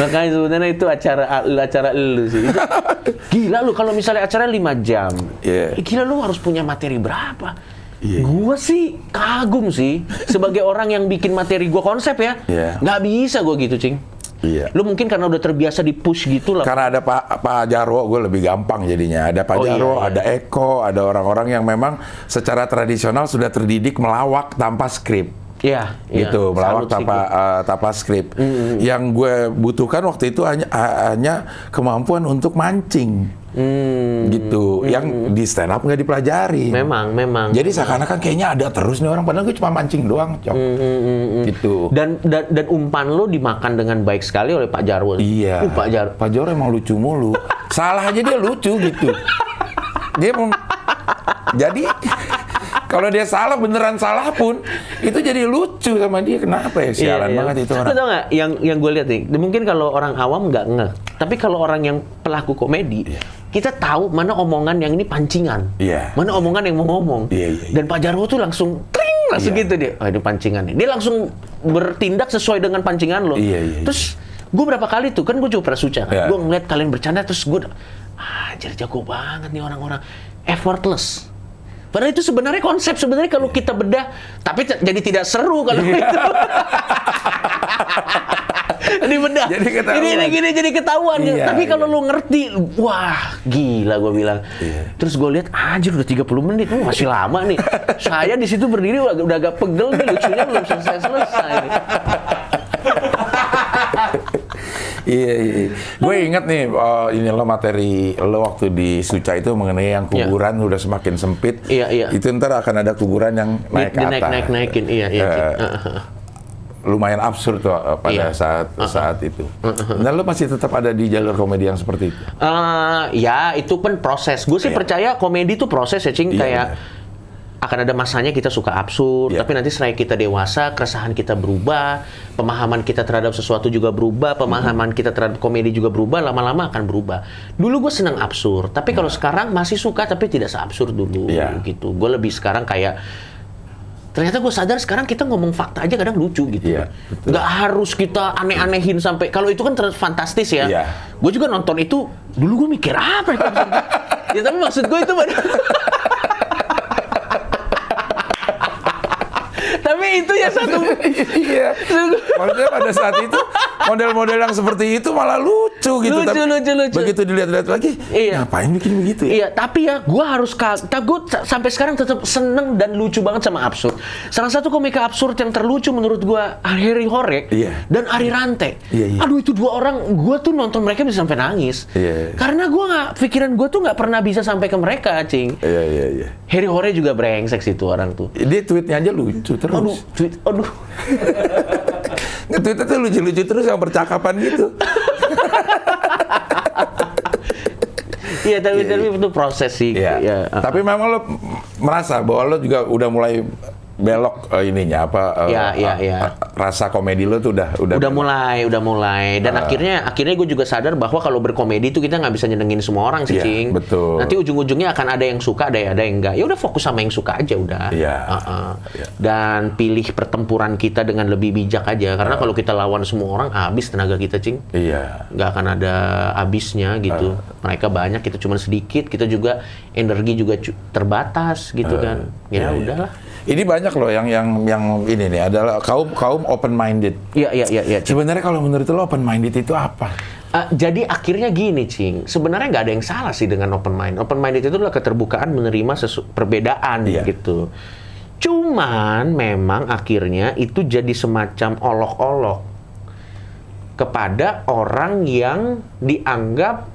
Makanya sebenarnya itu acara acara lu sih. Itu- gila lu kalau misalnya acara 5 jam. Iya. eh, Gila lu harus punya materi berapa? Iya. Gua sih kagum sih sebagai orang yang bikin materi gua konsep ya. Iya. Nggak bisa gua gitu, Cing. Iya. Lu mungkin karena udah terbiasa di push gitu lah. Karena ada Pak Pak Jarwo, gue lebih gampang jadinya. Ada Pak Oh, iya, Jarwo, iya. ada Eko, ada orang-orang yang memang secara tradisional sudah terdidik melawak tanpa skrip. Iya, iya. gitu melawak Salut sih tanpa eh, tanpa skrip. Yang gue butuhkan waktu itu hanya hanya kemampuan untuk mancing. Hmm, gitu. Yang di stand up nggak dipelajari. memang, memang. Jadi seakan-akan kayaknya ada terus nih orang padahal gue cuma mancing doang, cok. Hmm, Gitu. dan, dan dan umpan lo dimakan dengan baik sekali oleh Pak Jarwo. Iya. Uh, Pak Jarwo. Pak Jarwo emang lucu mulu. Salah aja dia lucu gitu. Dia jadi kalau dia salah beneran salah pun itu jadi lucu sama dia. Kenapa ya? Sialan banget itu Lo orang. tau nggak yang yang gue lihat nih? Mungkin kalau orang awam nggak ngeh, tapi kalau orang yang pelaku komedi, kita tahu mana omongan yang ini pancingan, Iya. mana omongan yang mau ngomong. Iya, iya, iya. Dan Pak Jarwo tuh langsung tring langsung Iya. gitu dia. Oh, ini pancingan nih. Dia langsung bertindak sesuai dengan pancingan lo. Iya, iya, Terus gue berapa kali tuh kan gue juga pernah suca kan. Iya. Gue ngeliat kalian bercanda terus gue, ah jadi jago banget nih orang-orang effortless. Padahal itu sebenarnya konsep sebenarnya kalau kita bedah, tapi jadi tidak seru kalau Iya. itu. Di bedah. Jadi ketahuan. Ini, ini gini jadi ketahuan. Iya, tapi kalau iya. lu ngerti, wah gila gue bilang. Iya. Terus gue lihat, anjir udah 30 menit, oh, masih lama nih. Saya di situ berdiri udah, udah agak pegel nih, lucunya belum selesai-selesai. nih. Iya, iya. Gue inget nih, eh, ini lo materi lo waktu di Suca itu mengenai yang kuburan udah semakin sempit. Iya, iya. Itu ntar akan ada kuburan yang naik ke Di- dinaik- atas. naik- naikin, iya, iya, Cik. Lumayan absurd tuh eh, pada Iya. saat saat itu. Nah, lo masih tetap ada di jalur komedi yang seperti itu. Eh, ya itu kan proses. Gue sih Iya. percaya komedi itu proses ya, Cing. Iya, Kayak akan ada masanya kita suka absurd, Iya. tapi nanti setelah kita dewasa, keresahan kita berubah, pemahaman kita terhadap sesuatu juga berubah, pemahaman kita terhadap komedi juga berubah, lama-lama akan berubah. Dulu gue senang absurd, tapi kalau sekarang masih suka tapi tidak seabsurd dulu Iya. gitu. Gue lebih sekarang kayak ternyata gue sadar sekarang kita ngomong fakta aja kadang lucu gitu. Betul. Nggak harus kita aneh-anehin sampai kalau itu kan terus fantastis ya. Iya. Gue juga nonton itu dulu gue mikir apa ya? ya tapi maksud gue itu tapi itu ya satu iya. Maksudnya pada saat itu model-model yang seperti itu malah lucu gitu. Lucu, Tapi lucu, lucu. Begitu dilihat-lihat lagi, Iya. ngapain bikin begitu ya? Iya, tapi ya gue harus kata gue sampai sekarang tetap seneng dan lucu banget sama absurd. Salah satu komika absurd yang terlucu menurut gue Harry Horek Iya. dan Ari Rante. Iya, iya. Aduh itu dua orang gue tuh nonton mereka bisa sampai nangis. Iya. Karena gue nggak pikiran gue tuh nggak pernah bisa sampai ke mereka, cing. Iya, iya, iya. Harry Horek juga brengsek sih tuh orang tuh. Dia tweetnya aja lucu terus. Aduh, tweet, aduh. Nge-tweetnya tuh lucu-lucu terus yang percakapan gitu. Iya, tapi tapi itu proses sih. Iya. Ya, Tapi memang lo merasa bahwa lo juga udah mulai belok eh, ininya apa Iya, iya, eh, iya. rasa komedi lo tuh udah udah udah mulai, udah mulai. Dan Ah. akhirnya akhirnya gue juga sadar bahwa kalau berkomedi itu kita nggak bisa nyenengin semua orang sih, Iya, Cing. betul. Nanti ujung-ujungnya akan ada yang suka, ada ada yang enggak. Ya udah fokus sama yang suka aja udah. Iya. Uh-uh. Iya. Dan pilih pertempuran kita dengan lebih bijak aja. Karena kalau kita lawan semua orang, habis tenaga kita, Cing. Iya. nggak akan ada habisnya gitu. Ah. Mereka banyak, kita cuma sedikit. Kita juga energi juga terbatas gitu kan. iya, Ya iya. udahlah. Ini banyak loh yang yang yang ini nih adalah kaum kaum open minded. Iya iya iya. iya. Sebenarnya kalau menurut lo open minded itu apa? Ah, jadi akhirnya gini, Cing. Sebenarnya nggak ada yang salah sih dengan open mind. Open mind itu adalah keterbukaan menerima sesu- perbedaan Iya. gitu. Cuman memang akhirnya itu jadi semacam olok-olok kepada orang yang dianggap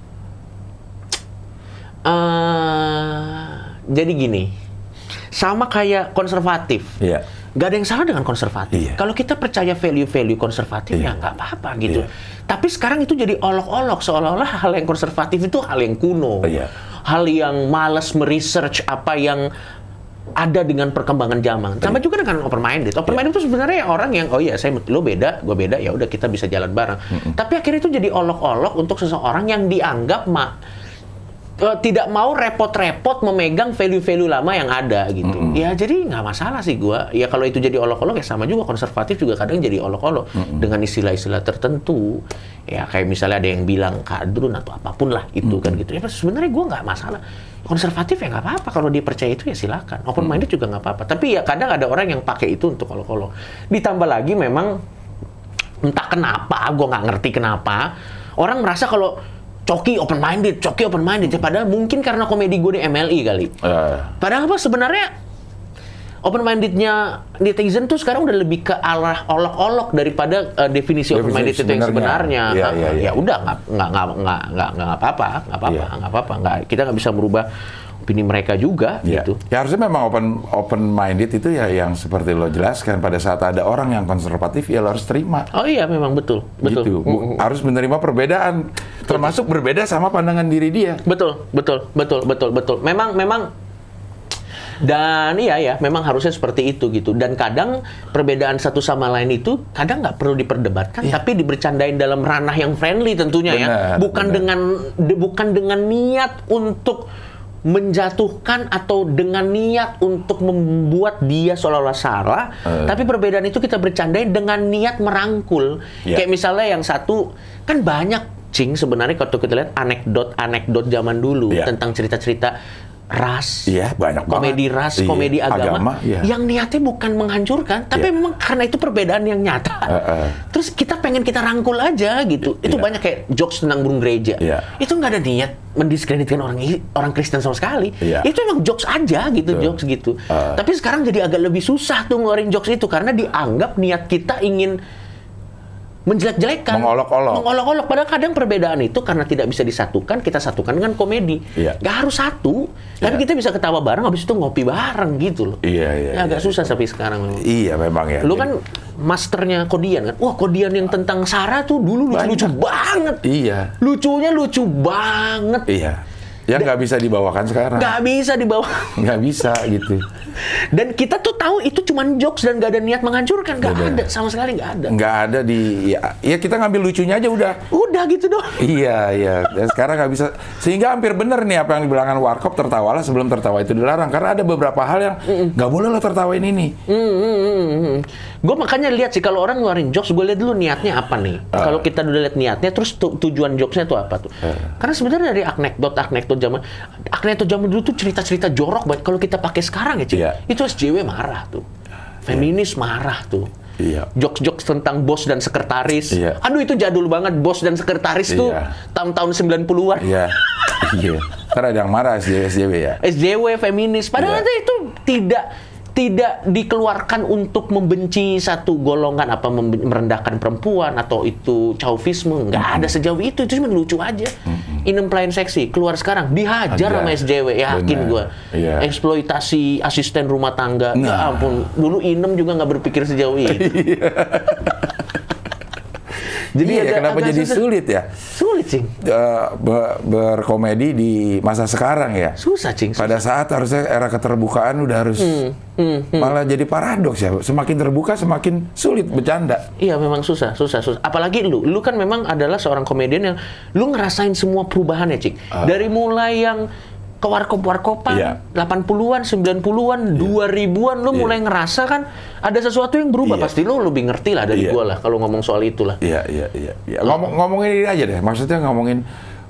eh jadi gini. Sama kayak konservatif. Iya. nggak ada yang salah dengan konservatif. Iya. Kalau kita percaya value-value konservatif ya Iya. nggak apa-apa gitu. Iya. Tapi sekarang itu jadi olok-olok seolah-olah hal yang konservatif itu hal yang kuno, Iya. hal yang malas meresearch apa yang ada dengan perkembangan zaman. Sama juga dengan open minded. Open minded itu sebenarnya orang yang oh iya saya lo beda, gue beda, ya udah kita bisa jalan bareng. Tapi akhirnya itu jadi olok-olok untuk seseorang yang dianggap ma eh, tidak mau repot-repot memegang value-value lama yang ada gitu. Ya jadi nggak masalah sih gua. Ya kalau itu jadi olok-olok ya sama juga konservatif juga kadang jadi olok-olok dengan istilah-istilah tertentu. Ya kayak misalnya ada yang bilang kadrun atau apa pun lah itu kan gitu. Ya sebenarnya gua nggak masalah. Konservatif ya nggak apa-apa kalau dia percaya itu ya silakan. Open minded juga nggak apa-apa. Tapi ya kadang ada orang yang pakai itu untuk olok-olok. Ditambah lagi memang entah kenapa, gue nggak ngerti kenapa orang merasa kalau Coki open minded, Coki open minded, ya padahal mungkin karena komedi gue di MLI kali. Eh, Padahal apa sebenarnya open mindednya netizen tuh sekarang udah lebih ke arah olok-olok daripada eh, definisi, open minded itu yang sebenarnya. Ah, iya, iya. Ya udah nggak nggak nggak nggak nggak nggak apa-apa, nggak apa-apa, Iya. nggak apa-apa, nggak kita nggak bisa merubah opini mereka juga Ya. gitu. ya harusnya memang open open minded itu ya yang seperti lo jelaskan pada saat ada orang yang konservatif ya lo harus terima Oh iya memang betul, betul. gitu Bu- harus menerima perbedaan termasuk berbeda sama pandangan diri dia Betul, betul, betul, betul, betul. Memang, memang dan iya ya, memang harusnya seperti itu gitu. Dan kadang perbedaan satu sama lain itu kadang nggak perlu diperdebatkan, tapi dibercandain dalam ranah yang friendly tentunya ya. Benar, Bukan benar. dengan de- bukan dengan niat untuk menjatuhkan atau dengan niat untuk membuat dia seolah-olah salah, Eh. tapi perbedaan itu kita bercandain dengan niat merangkul. Ya. Kayak misalnya yang satu kan banyak cing sebenarnya kalau kita lihat anekdot-anekdot zaman dulu Ya. tentang cerita-cerita ras, Iya, banyak komedi banget. ras, Iya, komedi agama, agama, iya. yang niatnya bukan menghancurkan, tapi Iya. memang karena itu perbedaan yang nyata. Eh, eh. Terus kita pengen kita rangkul aja gitu. Itu Iya. banyak kayak jokes tentang burung gereja. Iya. Itu nggak ada niat mendiskreditkan orang orang Kristen sama sekali. Iya. Itu emang jokes aja gitu, Betul. jokes gitu. Eh. Tapi sekarang jadi agak lebih susah tuh ngeluarin jokes itu karena dianggap niat kita ingin menjelek-jelekan, Mengolok-olok. mengolok-olok. Padahal kadang perbedaan itu karena tidak bisa disatukan, kita satukan dengan komedi. Iya. Gak harus satu, tapi Iya. kita bisa ketawa bareng, habis itu ngopi bareng gitu loh. Iya, iya, Ya, agak iya. susah tapi sekarang. memang. iya memang ya Lu kan masternya Kodian kan? Wah Kodian yang tentang Sarah tuh dulu lucu-lucu banget. iya Lucunya lucu banget. iya yang nggak bisa dibawakan sekarang Gak bisa dibawa. nggak bisa gitu Dan kita tuh tahu itu cuma jokes dan gak ada niat menghancurkan. Gak Bener. ada, sama sekali gak ada. nggak ada di ya, ya kita ngambil lucunya aja udah Udah gitu doang. Iya, iya. Dan sekarang nggak bisa. Sehingga hampir benar nih apa yang dibilangkan Warkop tertawalah sebelum tertawa itu dilarang. Karena ada beberapa hal yang nggak boleh lo tertawain ini. Gue makanya lihat sih kalau orang ngeluarin jokes, gue lihat dulu niatnya apa nih. Ah. Kalau kita udah lihat niatnya, terus tu- tujuan jokesnya tuh apa tuh? Ah. Karena sebenarnya dari anekdot anekdot zaman anekdot zaman dulu tuh cerita-cerita jorok banget. Kalau kita pakai sekarang ya, Cik, Iya. itu SJW marah tuh, feminis marah tuh. Iya. Jokes-jokes tentang bos dan sekretaris. Iya. Aduh itu jadul banget bos dan sekretaris tuh Iya. tahun-tahun 90-an. Iya. iya. Ntar ada yang marah SJW, SJW ya. SJW feminis. Padahal Iya. itu tidak tidak dikeluarkan untuk membenci satu golongan apa merendahkan perempuan atau itu chauvisme nggak ada sejauh itu itu cuma lucu aja inem pelayan seksi keluar sekarang dihajar Hajar. sama SJW yakin Benar. gua Iya. eksploitasi asisten rumah tangga ya Nah. ampun dulu inem juga nggak berpikir sejauh itu Jadi Iya, agak- kenapa agak jadi susah. sulit ya sulit cing be- berkomedi di masa sekarang ya? susah cing Pada saat harusnya era keterbukaan udah harus Hmm, malah jadi paradoks ya. Semakin terbuka semakin sulit bercanda. Iya memang susah, susah, susah. Apalagi lu, lu kan memang adalah seorang komedian yang lu ngerasain semua perubahan ya, Cik. Dari mulai yang ke warkop-warkopan, Iya. 80-an, 90-an, 2000-an, lu mulai ngerasa kan ada sesuatu yang berubah. Iya. Pasti lu lebih ngerti lah dari Iya. gua lah kalau ngomong soal itulah. Iya, iya, iya. iya. Ngomong, ngomongin ini aja deh. Maksudnya ngomongin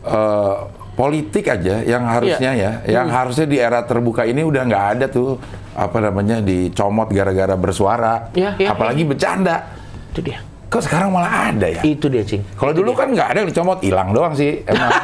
eh, politik aja yang harusnya Iya. ya, yang harusnya di era terbuka ini udah nggak ada tuh apa namanya dicomot gara-gara bersuara, Iya, iya, apalagi bercanda. Itu dia. Kok sekarang malah ada ya? Itu dia, Cing. Kalau dulu kan nggak ada yang dicomot, hilang doang sih. Emang.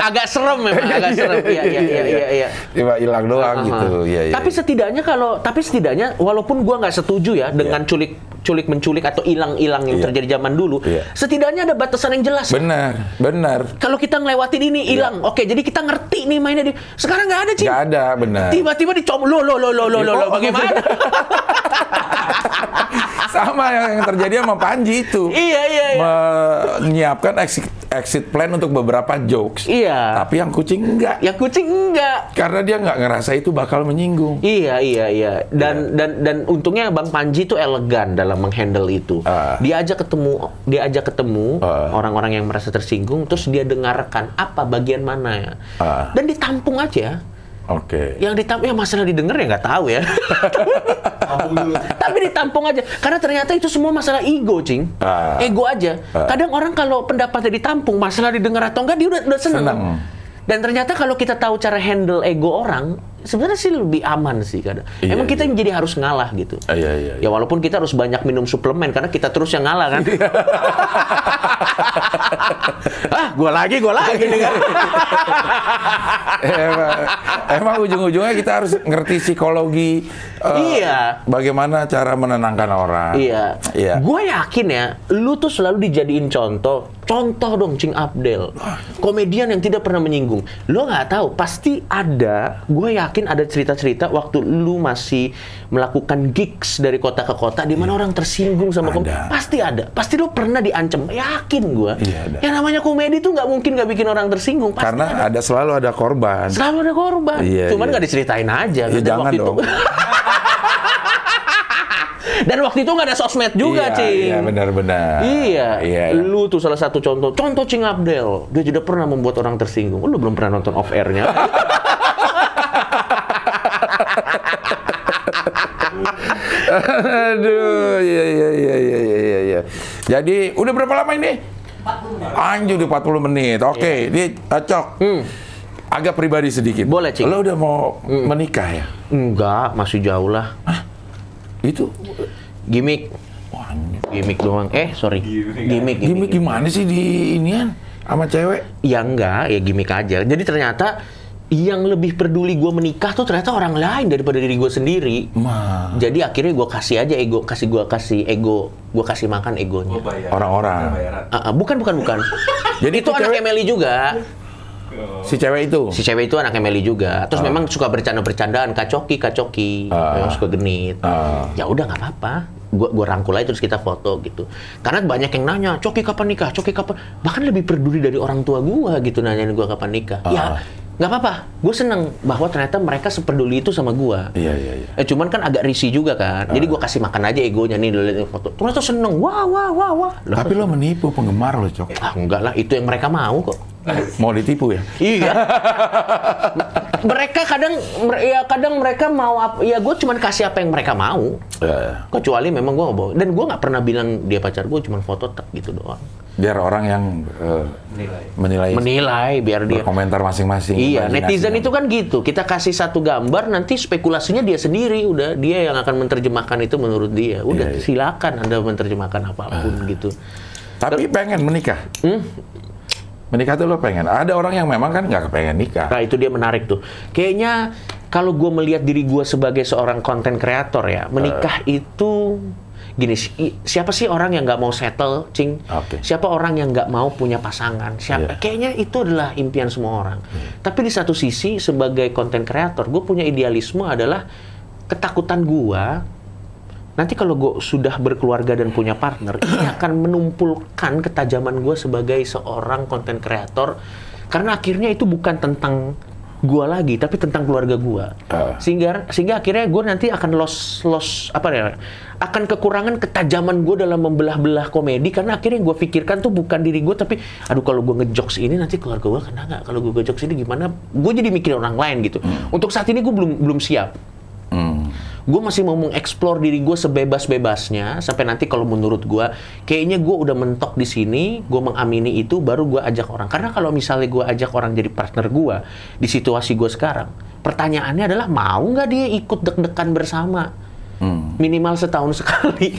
Agak serem memang, agak serem. Iya, iya, iya, iya, iya. Cuma hilang doang Aha. gitu. Iya, iya. Tapi setidaknya kalau tapi setidaknya walaupun gua nggak setuju ya dengan culik culik menculik atau hilang-hilang yang Iya. terjadi zaman dulu, Iya. setidaknya ada batasan yang jelas. benar, benar. Kalau kita ngelewatin ini hilang, oke jadi kita ngerti nih mainnya di. Sekarang nggak ada, Cing. Nggak ada, benar. Tiba-tiba dicom lo lo lo lo lo lo, lo. Oh, bagaimana? Sama yang, yang terjadi sama Panji itu. iya iya iya. Menyiapkan exit, exit plan untuk beberapa jokes. Iya. Tapi yang kucing enggak. Yang kucing enggak. Karena dia nggak ngerasa itu bakal menyinggung. Iya iya iya dan dan dan untungnya Bang Panji itu elegan dalam menghandle itu. Ah. Dia aja ketemu dia aja ketemu Ah. orang-orang yang merasa tersinggung terus dia dengarkan apa bagian mana ya. Ah. Dan ditampung aja. Oke. Yang ditampung ya masalah didengar ya nggak tahu ya. Tapi ditampung aja karena ternyata itu semua masalah ego, Cing. Ah. Ego aja. Kadang orang kalau pendapatnya ditampung, masalah didengar atau enggak dia udah udah seneng. Seneng. Dan ternyata kalau kita tahu cara handle ego orang, sebenarnya sih lebih aman sih kadang. Iya, Emang kita iya. yang jadi harus ngalah gitu. Ah, Iya, iya, Ya walaupun kita harus banyak minum suplemen karena kita terus yang ngalah kan. Iya. ah, gua lagi, gua lagi nih kan. emang, emang ujung-ujungnya kita harus ngerti psikologi. eh, Iya. Bagaimana cara menenangkan orang. Iya. Iya. Gue yakin ya, lu tuh selalu dijadiin contoh. Contoh dong, Cing Abdel. Komedian yang tidak pernah menyinggung. Lu nggak tahu, pasti ada. Gue yakin ada cerita-cerita waktu lu masih melakukan gigs dari kota ke kota, di mana orang tersinggung sama kom- Ada. Pasti ada. Pasti lu pernah diancam. Yakin. Iya, ada. Yang namanya komedi tuh nggak mungkin nggak bikin orang tersinggung. Pasti Karena ada selalu ada korban. selalu ada korban. Iya, Cuman iya. nggak diceritain aja. Dan jangan waktu dong. Itu, dan waktu itu nggak ada sosmed juga, iya, Cing. Iya, benar-benar. Iya, Iya. lu tuh salah satu contoh. Contoh Cing Abdel, dia tidak pernah membuat orang tersinggung. Lu belum pernah nonton off airnya? Aduh, iya iya iya iya iya iya. iya. Jadi udah berapa lama ini? 40 menit. Anjir udah 40 menit. Oke, ini cocok. Agak pribadi sedikit. Hmm. Boleh, Cing. Lo udah mau menikah ya? Enggak, masih jauh lah. Itu Gimik, Wah, anjir. gimik doang. Eh, sorry. Gimik, gimmick gimana sih di inian sama cewek? Ya enggak, ya gimik aja. Jadi ternyata yang lebih peduli gue menikah tuh ternyata orang lain daripada diri gue sendiri. Mah, Jadi akhirnya gue kasih aja ego, kasih gue kasih ego, gue kasih makan egonya. orang-orang. Ah, ah, bukan, bukan, bukan. Jadi itu itu anak cewek- Emily juga. Si cewek itu. Si cewek itu anak Emily juga. Terus memang suka bercanda-bercandaan, kacoki, kacoki, yang suka genit. Ah. Ya udah nggak apa-apa. Gua, gua rangkul aja terus kita foto gitu. Karena banyak yang nanya, Coki kapan nikah? Coki kapan? Bahkan lebih peduli dari orang tua gua gitu nanyain gua kapan nikah. Ah. Ya nggak apa-apa. Gue seneng bahwa ternyata mereka sepeduli itu sama gua. Iya iya iya. Eh, cuman kan agak risih juga kan. Jadi gua kasih makan aja egonya nih dulu lihat foto. Ternyata seneng. Wah wah wah wah. Tapi lo menipu penggemar lo, Cok. ah, enggak lah, itu yang mereka mau kok. Mau ditipu ya? Iya. mereka kadang ya kadang mereka mau apa ya gue cuman kasih apa yang mereka mau Ya, kecuali memang gue dan gue nggak pernah bilang dia pacar gue cuman foto tak gitu doang biar orang yang eh, menilai, menilai biar dia berkomentar masing-masing. iya netizen itu kan gitu kita kasih satu gambar nanti spekulasinya dia sendiri udah dia yang akan menerjemahkan itu menurut dia udah Iya, iya. silakan anda menerjemahkan apa pun gitu Tapi pengen menikah. Hmm? Menikah tuh lo pengen. Ada orang yang memang kan nggak kepengen nikah. Nah itu dia menarik tuh. Kayaknya kalau gue melihat diri gue sebagai seorang konten kreator ya, menikah itu gini. si- Siapa sih orang yang nggak mau settle, cing? Oke. Siapa orang yang nggak mau punya pasangan? Siapa? Iya. Kayaknya itu adalah impian semua orang. Tapi di satu sisi sebagai konten kreator, gue punya idealisme adalah ketakutan gue. Nanti kalau gue sudah berkeluarga dan punya partner, ini akan menumpulkan ketajaman gue sebagai seorang konten kreator. Karena akhirnya itu bukan tentang gue lagi, tapi tentang keluarga gue. Ah. Sehingga sehingga akhirnya gue nanti akan loss loss apa ya? Akan kekurangan ketajaman gue dalam membelah-belah komedi karena akhirnya gue pikirkan tuh bukan diri gue tapi aduh kalau gue ngejokes ini nanti keluarga gue kena nggak? Kalau gue ngejokes ini gimana? Gue jadi mikir orang lain gitu. Untuk saat ini gue belum belum siap Hmm. Gue masih mau mengeksplor diri gue sebebas-bebasnya sampai nanti kalau menurut gue kayaknya gue udah mentok di sini gue mengamini itu baru gue ajak orang. Karena kalau misalnya gue ajak orang jadi partner gue di situasi gue sekarang pertanyaannya adalah mau nggak dia ikut deg-degan bersama? Minimal setahun sekali.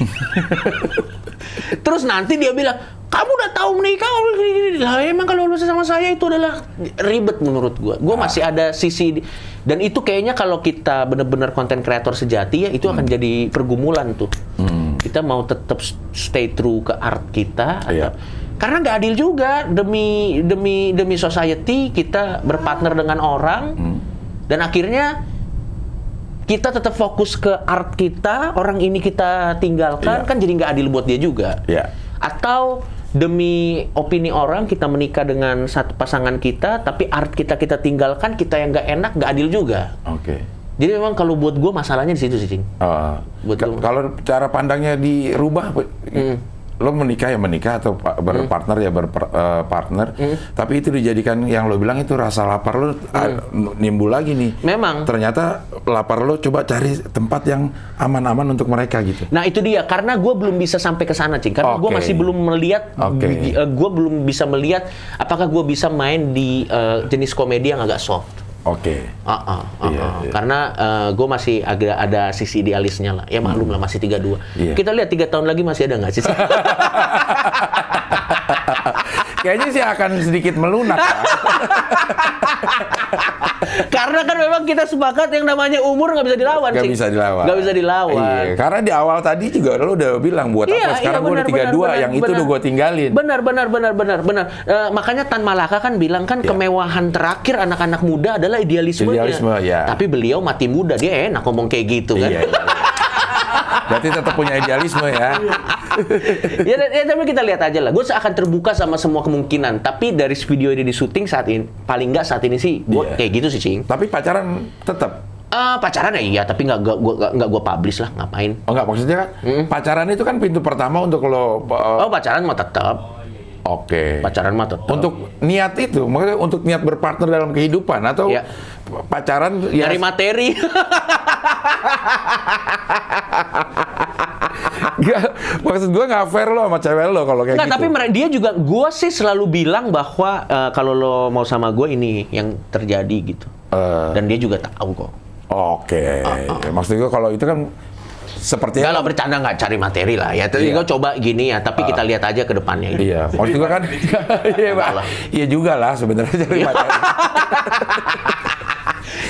Terus nanti dia bilang, kamu udah tahu menikah? Lah emang kalau lu sama saya itu adalah ribet menurut gua. Gua masih ada sisi dan itu kayaknya kalau kita bener-bener konten kreator sejati ya itu akan jadi pergumulan tuh. Kita mau tetap stay true ke art kita atau- Iya. karena nggak adil juga demi demi demi society kita berpartner dengan orang dan akhirnya kita tetap fokus ke art kita orang ini kita tinggalkan Iya. kan jadi nggak adil buat dia juga Iya. atau demi opini orang kita menikah dengan satu pasangan kita tapi art kita kita tinggalkan kita yang nggak enak nggak adil juga Oke. jadi memang kalau buat gue masalahnya di situ sih Cing. Uh, Buat kalau cara pandangnya dirubah, Hmm. Lo menikah ya menikah atau pa- berpartner ya berpartner, Hmm. tapi itu dijadikan yang lo bilang itu rasa lapar lo ah, nimbul lagi nih. Hmm. Memang. Ternyata lapar lo coba cari tempat yang aman-aman untuk mereka gitu. Nah itu dia karena gue belum bisa sampai ke sana cing karena gue Oke. masih belum melihat Oke. gue belum bisa melihat apakah gue bisa main di eh, jenis komedi yang agak soft. Oke. Ah, ah, ah, Iya, ah. iya. Karena gue masih agak ada sisi idealisnya lah. Ya maklum lah masih 32. Iya. Kita lihat tiga tahun lagi masih ada nggak sih? Kayaknya sih akan sedikit melunak. Karena kan memang kita sepakat yang namanya umur nggak bisa dilawan Gak Cing. bisa dilawan. Nggak bisa dilawan. Iya, karena di awal tadi juga lo udah bilang buat Iya, apa sekarang iya, gue udah benar, 32, benar, yang itu udah gue tinggalin. Benar, benar, benar, benar, benar. Eh, makanya Tan Malaka kan bilang kan Ya. kemewahan terakhir anak-anak muda adalah idealismenya. Idealisme, ya. Tapi beliau mati muda, dia enak ngomong kayak gitu kan. Iya, iya, iya. Berarti tetap punya idealisme ya. ya, ya, tapi kita lihat aja lah. Gue akan terbuka sama semua kemungkinan. Tapi dari video ini di syuting saat ini, paling nggak saat ini sih, gue Iya. kayak gitu sih, Cing. Tapi pacaran tetap. Eh, pacaran ya iya, tapi nggak nggak gue nggak gue publish lah, ngapain? Oh enggak, maksudnya kan pacaran itu kan pintu pertama untuk lo uh, Oh pacaran mau tetap, oke. pacaran mah tetap. Untuk niat itu, maksudnya untuk niat berpartner dalam kehidupan atau Iya. pacaran ya dari materi. Nggak, maksud gue nggak fair lo sama cewek lo kalau kayak Nggak, gitu. tapi dia juga, gue sih selalu bilang bahwa eh, kalau lo mau sama gue ini yang terjadi gitu. Eh. Dan dia juga tahu kok. Oke, maksud gue kalau itu kan seperti lah bercanda nggak cari materi lah ya. Tapi Iya. gue coba gini ya. Tapi kita lihat aja ke depannya. Gitu. Iya, maksud gue kan, iya, Pak. lah. iya juga lah sebenarnya cari pacaran.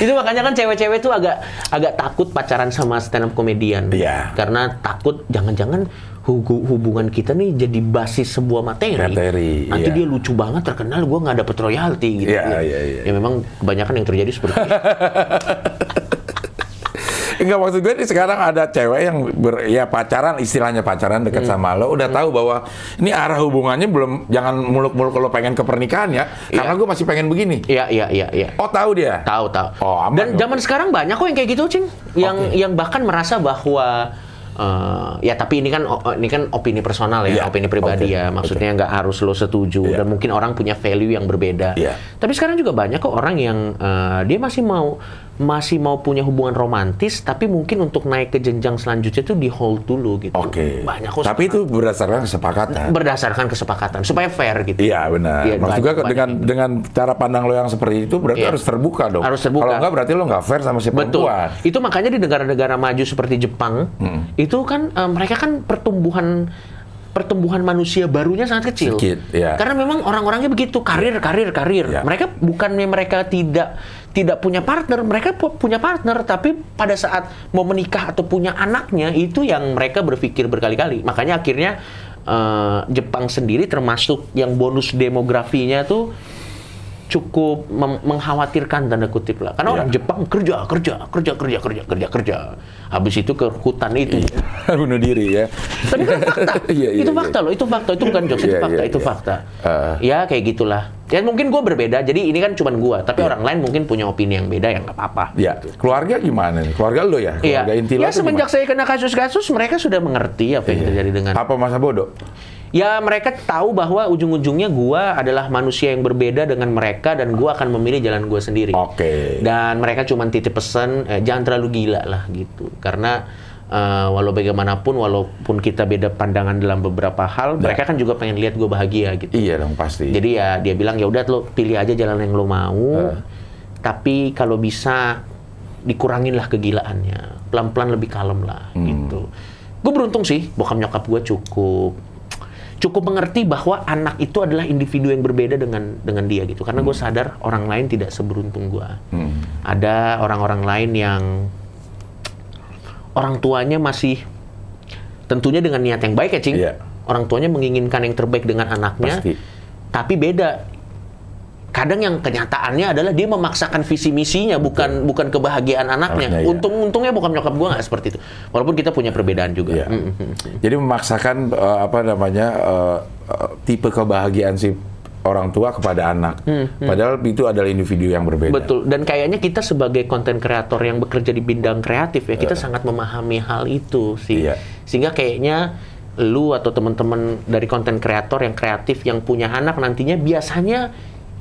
Itu makanya kan cewek-cewek tuh agak agak takut pacaran sama stand up komedian. Iya. Karena takut jangan-jangan hubungan kita nih jadi basis sebuah materi. Materi, Nanti iya. dia lucu banget terkenal gue nggak dapet royalti gitu. Iya, ya. iya, iya. Ya memang kebanyakan yang terjadi seperti itu. Enggak maksud gue ini sekarang ada cewek yang ber, ya pacaran istilahnya pacaran dekat Hmm. sama lo udah tahu bahwa ini arah hubungannya belum jangan muluk-muluk kalau pengen ke pernikahan ya karena gue masih pengen begini. Iya iya iya iya. Oh tahu dia. Tahu tahu. Oh, aman Dan dong. zaman sekarang banyak kok yang kayak gitu, Cing. Yang Oke. yang bahkan merasa bahwa eh, ya tapi ini kan ini kan opini personal ya, Iya, opini pribadi oke, ya. Maksudnya nggak harus lo setuju Iya. dan mungkin orang punya value yang berbeda. Iya. Tapi sekarang juga banyak kok orang yang eh, dia masih mau masih mau punya hubungan romantis tapi mungkin untuk naik ke jenjang selanjutnya itu di hold dulu gitu. Oke. Banyak kok. Tapi itu berdasarkan kesepakatan. berdasarkan kesepakatan supaya fair gitu. Iya benar. Iya, Maksud banyak- dengan banyak. dengan cara pandang lo yang seperti itu berarti Iya. harus terbuka dong. Harus terbuka. Kalau enggak berarti lo nggak fair sama si Betul. perempuan. Itu makanya di negara-negara maju seperti Jepang, itu kan eh, mereka kan pertumbuhan pertumbuhan manusia barunya sangat kecil. Sedikit, ya. Karena memang orang-orangnya begitu karir, karir, karir. Ya. Mereka bukannya mereka tidak tidak punya partner, mereka pu- punya partner, tapi pada saat mau menikah atau punya anaknya itu yang mereka berpikir berkali-kali. Makanya akhirnya eh, Jepang sendiri termasuk yang bonus demografinya tuh cukup mengkhawatirkan tanda kutip lah. Karena Iya. orang Jepang kerja, kerja, kerja, kerja, kerja, kerja, kerja. Habis itu ke hutan itu. Bunuh diri ya. Tapi kan fakta. Iya, iya, itu iya. fakta loh, itu fakta. Itu bukan jokes, itu Iya, fakta, iya, itu iya. fakta. Uh. ya kayak gitulah. Ya mungkin gue berbeda, jadi ini kan cuman gue. Tapi orang lain mungkin punya opini yang beda, yang nggak apa-apa. Ya, keluarga gimana nih? Keluarga lo ya? Iya. Keluarga inti lo Ya semenjak saya kena kasus-kasus, mereka sudah mengerti apa yang gimana? terjadi dengan Apa masa bodoh? Ya mereka tahu bahwa ujung-ujungnya gua adalah manusia yang berbeda dengan mereka dan gua akan memilih jalan gua sendiri. Oke. Dan mereka cuma titip pesan eh, jangan terlalu gila lah gitu. Karena eh, walau bagaimanapun walaupun kita beda pandangan dalam beberapa hal, mereka kan juga pengen lihat gua bahagia gitu. Iya dong pasti. Jadi ya dia bilang ya udah lo pilih aja jalan yang lo mau. Eh. Tapi kalau bisa dikurangin lah kegilaannya. pelan-pelan lebih kalem lah gitu. Gue beruntung sih, bokap nyokap gue cukup cukup mengerti bahwa anak itu adalah individu yang berbeda dengan dengan dia gitu. Karena gue sadar orang lain tidak seberuntung gue. Ada orang-orang lain yang orang tuanya masih tentunya dengan niat yang baik ya, Cing. Iya. Orang tuanya menginginkan yang terbaik dengan anaknya. Pasti. Tapi beda. Kadang yang kenyataannya adalah dia memaksakan visi misinya bukan bukan kebahagiaan anaknya. Anaknya, iya. Untung untungnya bukan nyokap gua nggak seperti itu. Walaupun kita punya perbedaan juga. Mm, mm. Jadi memaksakan eh, apa namanya eh, eh, tipe kebahagiaan si orang tua kepada anak. Padahal itu adalah individu yang berbeda. Hmm, Betul. Dan kayaknya kita sebagai konten kreator yang bekerja di bidang kreatif ya, kita sangat memahami hal itu sih. Iya. Sehingga kayaknya lu atau teman-teman dari konten kreator yang kreatif yang punya anak nantinya biasanya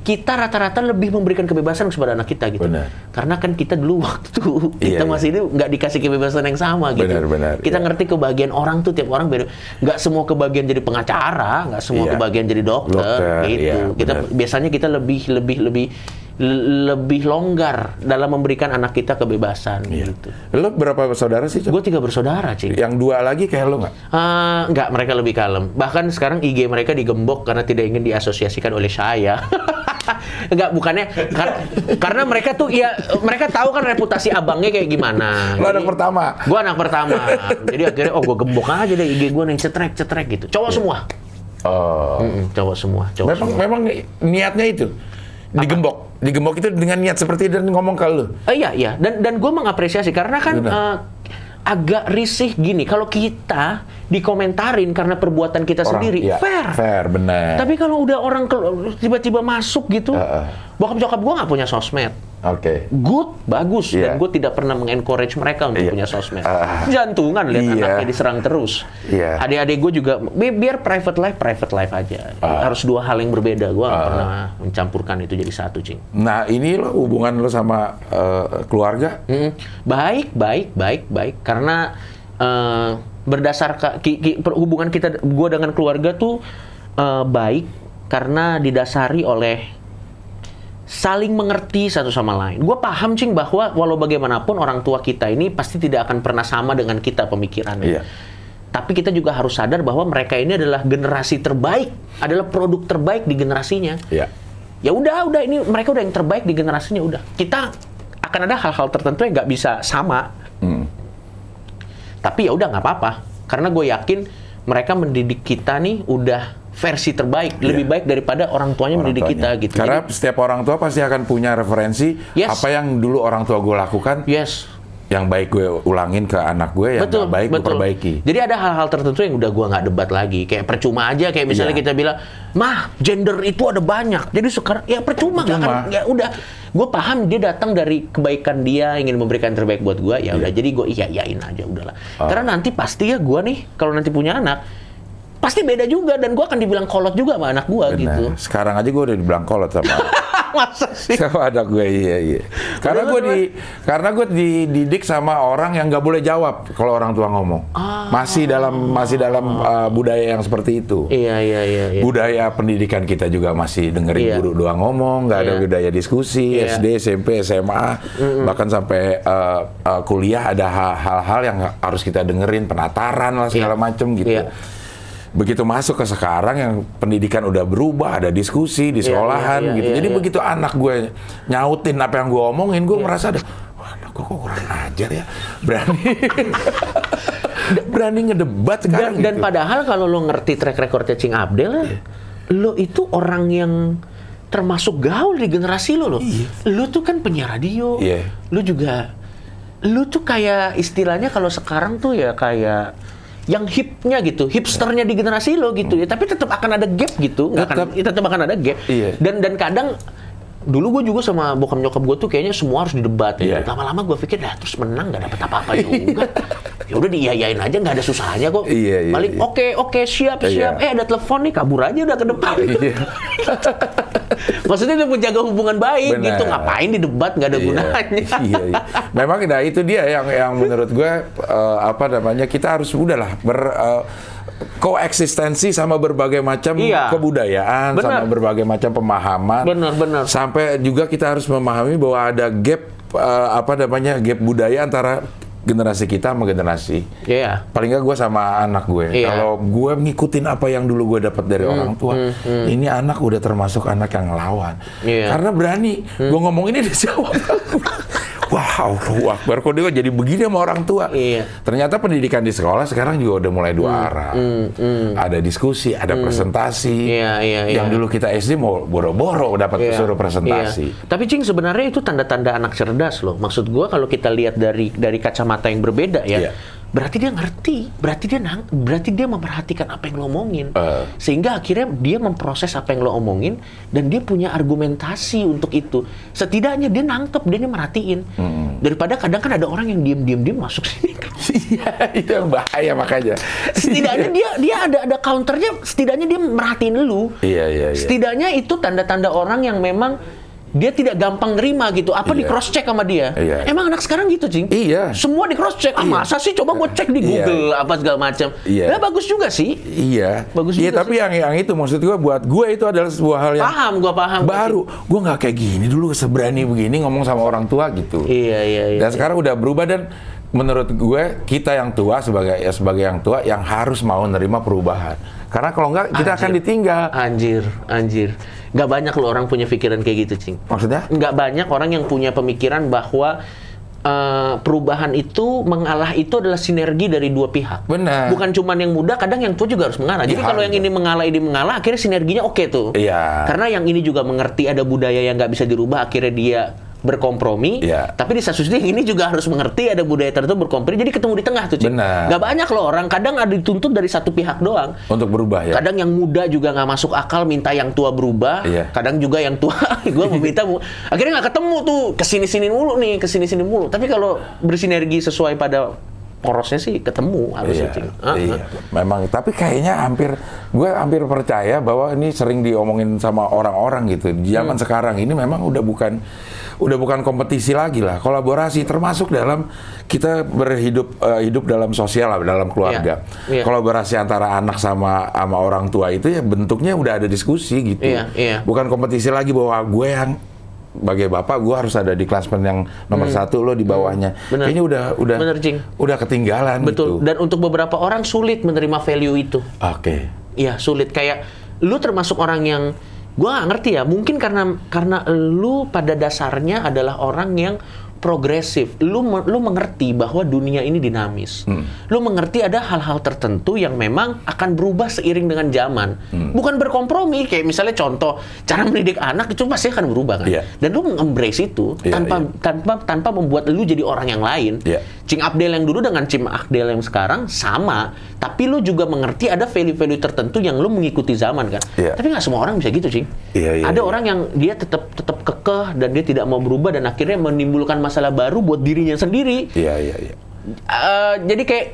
kita rata-rata lebih memberikan kebebasan kepada anak kita gitu. Benar. Karena kan kita dulu waktu kita Iya, masih itu nggak dikasih kebebasan yang sama gitu. Benar, benar, kita iya. ngerti kebahagiaan orang tuh tiap orang beda. Nggak semua kebahagiaan jadi pengacara, nggak semua Iya. kebahagiaan jadi dokter, Dokter, gitu. iya, kita benar. biasanya kita lebih lebih lebih le- lebih longgar dalam memberikan anak kita kebebasan Iya. gitu. Lo berapa bersaudara sih? Gue tiga bersaudara, Cing. Yang dua lagi kayak lo nggak? Eh, enggak, mereka lebih kalem. Bahkan sekarang IG mereka digembok karena tidak ingin diasosiasikan oleh saya. enggak, bukannya kar- karena mereka tuh ya mereka tahu kan reputasi abangnya kayak gimana. Lo anak pertama. Gue anak pertama. Jadi akhirnya oh gue gembok aja deh IG gue nih cetrek cetrek gitu. Cowok semua. Oh. Mm-mm, cowok semua. Cowok Memang semua. memang niatnya itu digembok. Digembok itu dengan niat seperti dan ngomong ke lo. Eh, iya iya dan dan gue mengapresiasi karena kan Benar. eh, agak risih gini kalau kita dikomentarin karena perbuatan kita Orang- sendiri iya, fair. Fair, benar. Tapi kalau udah orang tiba-tiba masuk gitu, Heeh. bokap nyokap gue nggak punya sosmed. Oke. Good, bagus. Dan Iya. gue tidak pernah mengencourage mereka untuk Iya. punya sosmed. Ah. Jantungan lihat Iya. anaknya diserang terus. Iya. Adik-adik gue juga, bi- biar private life, private life aja. Ah. Harus dua hal yang berbeda. Gue nggak pernah mencampurkan itu jadi satu, Cing. Nah ini lo hubungan lo sama eh, keluarga. Mm-mm. Baik, baik, baik, baik. Karena eh, berdasarkan ki- ki- hubungan kita, gue dengan keluarga tuh eh, baik karena didasari oleh saling mengerti satu sama lain. Gue paham cing bahwa walau bagaimanapun orang tua kita ini pasti tidak akan pernah sama dengan kita pemikirannya. Iya. Tapi kita juga harus sadar bahwa mereka ini adalah generasi terbaik, adalah produk terbaik di generasinya Iya. ya udah udah ini mereka udah yang terbaik di generasinya udah kita akan ada hal-hal tertentu yang nggak bisa sama Hmm. Tapi ya udah nggak apa-apa karena gue yakin mereka mendidik kita nih udah versi terbaik lebih baik daripada orang tuanya. Orang mendidik tuanya. kita gitu Karena Jadi, setiap orang tua pasti akan punya referensi Yes. apa yang dulu orang tua gue lakukan, yes yang baik gue ulangin ke anak gue, yang betul baik gue betul perbaiki. jadi ada hal-hal tertentu yang udah gua nggak debat lagi kayak percuma aja kayak misalnya Iya. kita bilang mah gender itu ada banyak jadi sekarang ya percuma Percuma. kan ya udah gue paham dia datang dari kebaikan dia ingin memberikan terbaik buat gua ya udah jadi gue iya iyain aja udahlah Ah. karena nanti pasti ya gua nih kalau nanti punya anak pasti beda juga dan gua akan dibilang kolot juga sama anak gua gitu. Sekarang aja gue udah dibilang kolot sama masa sih sama anak gue iya iya. Karena gue di karena gue dididik sama orang yang nggak boleh jawab kalau orang tua ngomong. Ah. Masih dalam masih dalam uh, budaya yang seperti itu. iya iya iya, iya. Budaya pendidikan kita juga masih dengerin Iya. guru doang ngomong, nggak ada Iya. budaya diskusi, Iya. SD, SMP, SMA, bahkan sampai uh, uh, kuliah ada ha- hal-hal yang harus kita dengerin, penataran lah segala Iya. macem gitu. Iya. Begitu masuk ke sekarang yang pendidikan udah berubah, ada diskusi di Iya, sekolahan iya, iya, gitu. iya, Jadi iya. begitu anak gue nyautin apa yang gue omongin, gue merasa ada, wah anak gue kok kurang ajar ya, berani, berani ngedebat dan, sekarang dan gitu. padahal kalau lo ngerti track recordnya Cing Abdel ya, lo itu orang yang termasuk gaul di generasi lo loh. Lo tuh kan penyiar radio. Iya. Lo juga lo tuh kayak istilahnya kalau sekarang tuh ya kayak yang hipnya gitu, hipsternya di generasi lo gitu ya. Tapi tetap akan ada gap gitu, nggak akan Tetap. tetap akan ada gap. Iya. Dan dan kadang dulu gue juga sama bokap nyokap gue tuh kayaknya semua harus didebat ya. Iya. Lama-lama gue pikir lah terus menang nggak dapet apa-apa juga. ya udah diiyain aja nggak ada susahnya kok. Iya, iya, Balik iya. oke oke siap Iya. siap. Eh ada telepon nih kabur aja udah ke depan. Iya. Maksudnya dia menjaga hubungan baik Benar. gitu. Ngapain di debat nggak ada Iya, gunanya. iya, iya. Memang nah itu dia yang yang menurut gue eh, apa namanya kita harus udahlah ber eh, koeksistensi sama berbagai macam Iya. kebudayaan Benar. sama berbagai macam pemahaman. Benar, benar. Sampai juga kita harus memahami bahwa ada gap eh, apa namanya gap budaya antara generasi kita sama generasi. Iya. Paling nggak gue sama anak gue. Iya. Kalau gue ngikutin apa yang dulu gue dapat dari orang tua, ini anak udah termasuk anak yang ngelawan. Iya. Karena berani. Gue ngomong ini dijawab. Wah, wow, Akbar kok dia jadi begini sama orang tua. Iya. Ternyata pendidikan di sekolah sekarang juga udah mulai dua arah. Ada diskusi, ada presentasi. Iya, iya, Yang iya. dulu kita SD mau boro-boro dapat Iya, suruh presentasi. iya. Tapi Cing sebenarnya itu tanda-tanda anak cerdas loh. Maksud gua kalau kita lihat dari dari kacamata yang berbeda ya. Iya. Berarti dia ngerti, berarti dia nang, berarti dia memperhatikan apa yang lo omongin. Eh. Sehingga akhirnya dia memproses apa yang lo omongin dan dia punya argumentasi untuk itu. Setidaknya dia nangkep, dia merhatiin. Daripada kadang kan ada orang yang diem-diem diem masuk sini. Iya, itu yang bahaya makanya. setidaknya dia dia ada ada counternya, setidaknya dia merhatiin lu. Iya, iya, iya. Setidaknya itu tanda-tanda orang yang memang dia tidak gampang nerima gitu. Apa di Iya. cross check sama dia? Iya. Emang anak sekarang gitu, Cing? Iya. Semua di cross check. Ah, Iya. masa sih coba gue cek di Iya. Google apa segala macam. Iya. Ya bagus juga sih. Iya. Bagus Iya, juga tapi yang yang itu maksud gue buat gue itu adalah sebuah hal yang Paham, gua paham. baru. Gue nggak kayak gini dulu seberani begini ngomong sama orang tua gitu. Iya, iya, iya. Dan sekarang udah berubah dan menurut gue kita yang tua sebagai ya sebagai yang tua yang harus mau nerima perubahan. Karena kalau nggak kita akan ditinggal. Anjir, anjir. Nggak banyak loh orang punya pikiran kayak gitu, Cing. Maksudnya? nggak banyak orang yang punya pemikiran bahwa eh, perubahan itu mengalah itu adalah sinergi dari dua pihak. Benar. Bukan cuman yang muda, kadang yang tua juga harus mengalah. Jadi Iya, kalau yang ini mengalah, ini mengalah, akhirnya sinerginya oke tuh. Iya. Karena yang ini juga mengerti ada budaya yang nggak bisa dirubah, akhirnya dia berkompromi. Iya. Tapi di satu sisi ini juga harus mengerti ada budaya tertentu berkompromi. Jadi ketemu di tengah tuh. Cik. Benar. Nggak banyak loh orang. Kadang ada dituntut dari satu pihak doang. Untuk berubah ya. Kadang yang muda juga nggak masuk akal minta yang tua berubah. Iya. Kadang juga yang tua gue meminta akhirnya nggak ketemu tuh ke sini sini mulu nih ke sini sini mulu. Tapi kalau bersinergi sesuai pada porosnya sih ketemu harusnya. Iya. Ah, iya. ah. Memang, tapi kayaknya hampir, gue hampir percaya bahwa ini sering diomongin sama orang-orang gitu. Di zaman Hmm. sekarang ini memang udah bukan, udah bukan kompetisi lagi lah, kolaborasi termasuk dalam kita berhidup eh, hidup dalam sosial lah, dalam keluarga. Iya, iya. Kolaborasi antara anak sama sama orang tua itu ya bentuknya udah ada diskusi gitu. Iya, iya. Bukan kompetisi lagi bahwa gue yang sebagai bapak gue harus ada di klasmen yang nomor satu lo di bawahnya. Hmm. Bener. Kayaknya udah udah Bener, udah ketinggalan Betul. gitu. Dan untuk beberapa orang sulit menerima value itu. Oke. Iya sulit kayak lu termasuk orang yang gua nggak ngerti ya mungkin karena karena lu pada dasarnya adalah orang yang progresif. Lu lu mengerti bahwa dunia ini dinamis. Lu mengerti ada hal-hal tertentu yang memang akan berubah seiring dengan zaman. Bukan berkompromi kayak misalnya contoh cara mendidik anak itu pasti akan berubah kan? Iya. dan lu embrace itu Iya, tanpa iya. tanpa tanpa membuat lu jadi orang yang lain. Iya. Cing Abdel yang dulu dengan Cing Abdel yang sekarang sama, tapi lu juga mengerti ada value-value tertentu yang lu mengikuti zaman kan. Iya. Tapi nggak semua orang bisa gitu, Cing. Iya, iya, ada iya. orang yang dia tetap tetap kekeh dan dia tidak mau berubah dan akhirnya menimbulkan masalah baru buat dirinya sendiri. Iya, iya, iya. Eh, jadi kayak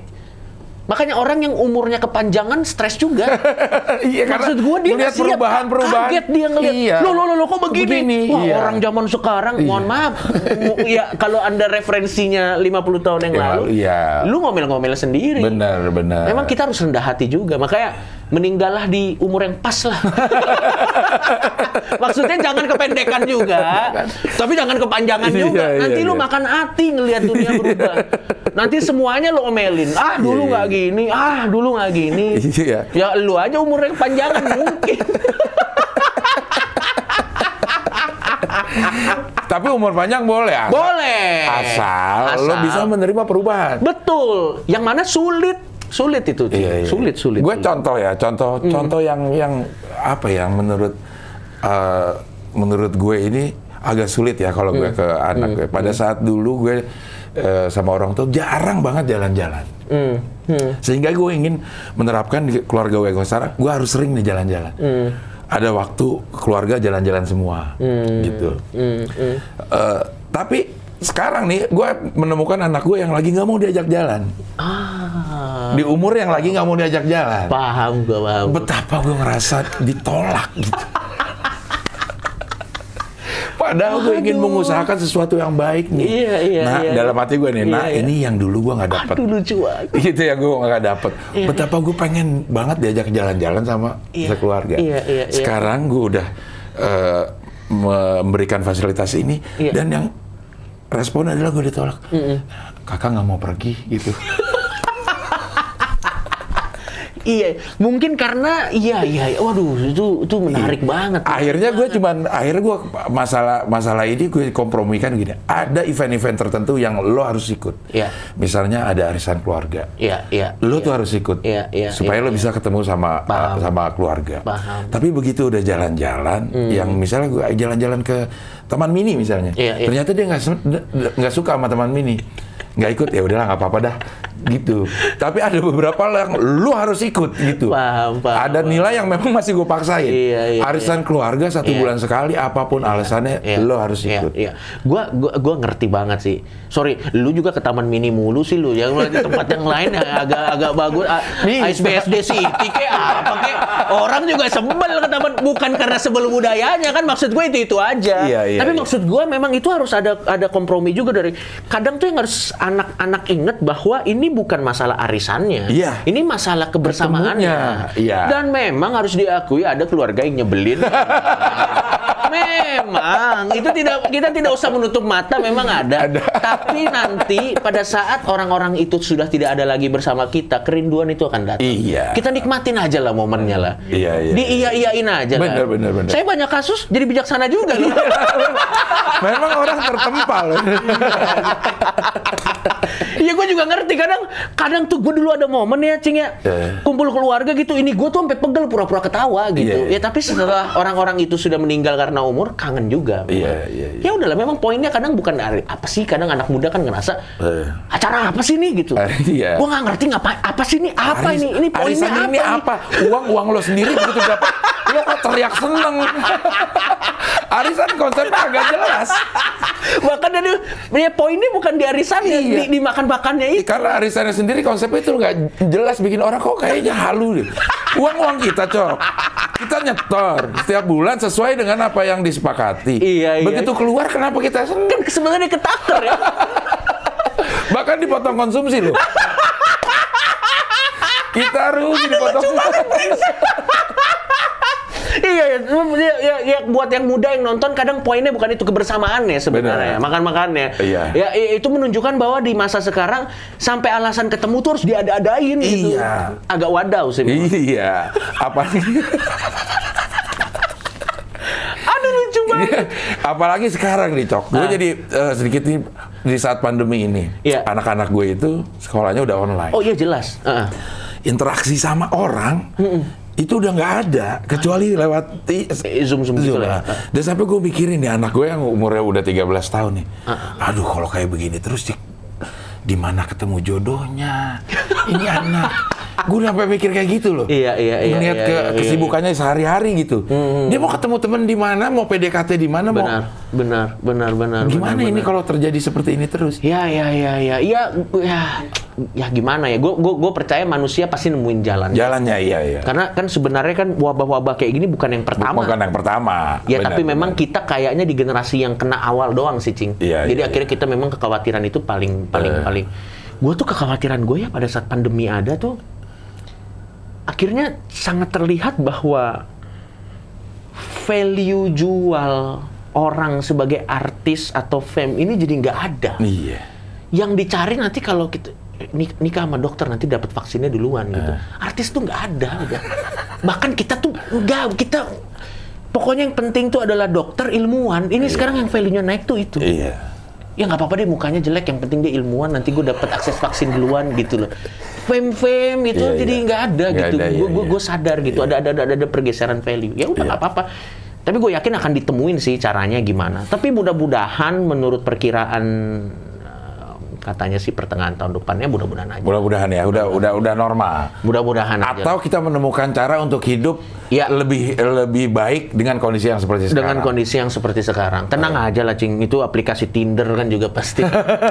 makanya orang yang umurnya kepanjangan stres juga. Iya, Maksud gue dia melihat nggak siap, perubahan-perubahan. kaget dia ngeliat, Iya. lo lo lo, lo kok begini? Begini, Wah iya. orang zaman sekarang, mohon Iya. maaf, Mu- ya kalau anda referensinya 50 tahun yang Yang lalu, iya. lu ngomel-ngomel sendiri. Benar, benar. Memang kita harus rendah hati juga, makanya meninggallah di umur yang pas lah. Maksudnya jangan kependekan juga, tapi jangan kepanjangan Iya, juga. iya, Nanti lu iya. makan hati ngelihat dunia berubah. Nanti semuanya lu omelin. Ah dulu Iya, nggak gini, ah dulu nggak gini. Iya. Ya lu aja umurnya kepanjangan mungkin. Tapi umur panjang boleh, asal, Boleh. asal, lo Asal. bisa menerima perubahan. Betul. Yang mana sulit. Sulit itu. Iya, iya. Sulit, sulit. Gue contoh ya, contoh, Hmm. contoh yang yang apa yang menurut eh, menurut gue ini agak sulit ya kalau Hmm. gue ke anak gue. Pada saat dulu gue eh, sama orang tuh jarang banget jalan-jalan. Hmm. Hmm. Sehingga gue ingin menerapkan di keluarga gue sekarang, gue harus sering nih jalan-jalan. Hmm. Ada waktu keluarga jalan-jalan semua, gitu. Hmm. Hmm. Eh, tapi sekarang nih, gue menemukan anak gue yang lagi nggak mau diajak jalan. Ah. Di umur yang lagi nggak mau diajak jalan. Paham gua paham. Betapa gue ngerasa ditolak gitu. Padahal gue ingin mengusahakan sesuatu yang baik nih. Iya, iya, Nah, iya. dalam hati gue nih, Iya, nah iya. ini yang dulu gue nggak dapet. Aduh lucu banget. Gitu ya gue nggak dapet. Betapa gue pengen banget diajak jalan-jalan sama Iya, sekeluarga. iya, iya, iya. Sekarang gue udah eh, memberikan fasilitas ini Iya. dan yang respon adalah gue ditolak. kakak nggak mau pergi gitu. Iya, mungkin karena iya iya, iya. waduh itu itu menarik banget. akhirnya gue cuman akhirnya gue masalah masalah ini gue kompromikan gini ada event-event tertentu yang lo harus ikut Iya. misalnya ada arisan keluarga Iya iya. lo iya. tuh harus ikut Iya, iya, supaya iya, lo bisa ketemu sama Paham. sama keluarga Paham. Hmm. tapi begitu udah jalan-jalan yang misalnya gue jalan-jalan ke taman mini misalnya Iya, iya. ternyata dia nggak nggak suka sama taman mini nggak ikut ya udahlah nggak apa-apa dah gitu tapi ada beberapa yang lu harus ikut gitu Paham, paham, ada nilai yang memang masih gue paksain Iya, iya, arisan keluarga satu Iya. bulan sekali apa pun alasannya Iya, lo harus iya, ikut Iya, Gua, gua, gua ngerti banget sih. Sorry, lu juga ke taman mini mulu sih lu. Yang di tempat yang lain yang agak agak bagus. Ah, Nih. ASBSD City kayak apa kayak orang juga sebel ke taman bukan karena sebel budayanya kan maksud gue itu itu aja. Iya, iya, Tapi iya. maksud gue memang itu harus ada ada kompromi juga dari kadang tuh yang harus anak-anak inget bahwa ini bukan masalah arisannya. Iya. Ini masalah kebersamaannya. Iya. Dan memang harus diakui ada keluarga yang nyebelin. memang itu tidak kita tidak usah menutup mata memang ada. Ada. Tapi nanti pada saat orang-orang itu sudah tidak ada lagi bersama kita, kerinduan itu akan datang. Iya. Kita nikmatin aja lah momennya lah. Iya, iya. Di iya iyain aja lah. Bener, bener, bener. Saya banyak kasus jadi bijaksana juga loh. memang orang tertempal Iya gue juga ngerti. Kadang kadang tuh gue dulu ada momen ya cing ya. Iya. kumpul keluarga gitu ini gue tuh sampai pegel pura-pura ketawa gitu. Iya, iya. ya tapi setelah orang-orang itu sudah meninggal karena umur kangen juga. Iya, iya, iya. ya udahlah memang poinnya kadang bukan apa sih kadang anak muda kan ngerasa Eh. acara apa sih ini? gitu. Eh, iya. gue nggak ngerti ngapa apa sih ini apa Aris- ini? Ini poinnya arisan apa, ini apa uang uang lo sendiri begitu dapat. Lo kok teriak seneng. Arisan konsepnya agak jelas. Bahkan dari ya poinnya bukan di arisannya Iya. di, di makan-makannya itu. karena arisannya sendiri konsepnya itu nggak jelas bikin orang kok kayaknya halu deh. Uang uang kita cok. Kita nyetor setiap bulan sesuai dengan apa yang disepakati. Iya, iya. begitu keluar kenapa kita seneng? Kan sebenarnya ketaker ya. Bahkan dipotong konsumsi loh. Kita rugi dipotong Iya, ya, ya, ya, ya, buat yang muda yang nonton kadang poinnya bukan itu kebersamaannya sebenarnya, Benar. makan-makannya. Iya. Ya, itu menunjukkan bahwa di masa sekarang sampai alasan ketemu tuh harus diada-adain gitu. Iya. Agak wadaw sih. memang. iya apalagi Aduh lucu banget. apalagi sekarang nih cok gue Ah. jadi eh, sedikit nih di saat pandemi ini Iya. anak-anak gue itu sekolahnya udah online Oh iya jelas. Heeh. interaksi sama orang itu udah nggak ada kecuali lewat Eh, Zoom-zoom gitu lah. lah. Dan sampai gue mikirin nih anak gue yang umurnya udah 13 tahun nih. Aduh kalau kayak begini terus di di mana ketemu jodohnya? Ini anak. Gue udah sampai mikir kayak gitu loh. Iya, iya, iya, Melihat iya, ke iya, iya. kesibukannya sehari-hari gitu. Dia mau ketemu temen di mana, mau PDKT di mana, mau Benar, benar, benar, benar. gimana benar, ini kalau terjadi seperti ini terus? Ya, ya, ya, ya, ya, ya, ya gimana ya? Gue, gue, percaya manusia pasti nemuin jalan. Jalannya iya iya. Karena kan sebenarnya kan wabah-wabah kayak gini bukan yang pertama. Bukan yang pertama. Ya Benar, tapi memang benar. kita kayaknya di generasi yang kena awal doang sih, Cing. Iya, Jadi iya, akhirnya kita memang kekhawatiran itu paling paling Eh. paling. Gue tuh kekhawatiran gue ya pada saat pandemi ada tuh akhirnya sangat terlihat bahwa value jual orang sebagai artis atau fame ini jadi nggak ada. Iya. Yang dicari nanti kalau kita nik- nikah sama dokter nanti dapat vaksinnya duluan gitu. Eh. Artis tuh nggak ada udah. Bahkan kita tuh nggak kita pokoknya yang penting tuh adalah dokter ilmuwan. Ini sekarang yang value-nya naik tuh itu. Iya. Ya nggak apa-apa deh mukanya jelek, yang penting dia ilmuwan. Nanti gue dapat akses vaksin duluan gitu loh. Fame-fame itu Iya, jadi iya. nggak ada Nggak gitu. ada, Gue iya, gue iya. gue sadar gitu. Ada, ada ada ada pergeseran value. Ya udah Iya. nggak apa-apa. Tapi gue yakin akan ditemuin sih caranya gimana. Tapi mudah-mudahan menurut perkiraan katanya sih pertengahan tahun depannya mudah-mudahan aja. Mudah-mudahan ya, udah udah udah normal. Mudah-mudahan aja. Atau kita menemukan cara untuk hidup Ya. lebih lebih baik dengan kondisi yang seperti dengan sekarang. kondisi yang seperti sekarang. Tenang aja lah, Cing. Itu aplikasi Tinder kan juga pasti.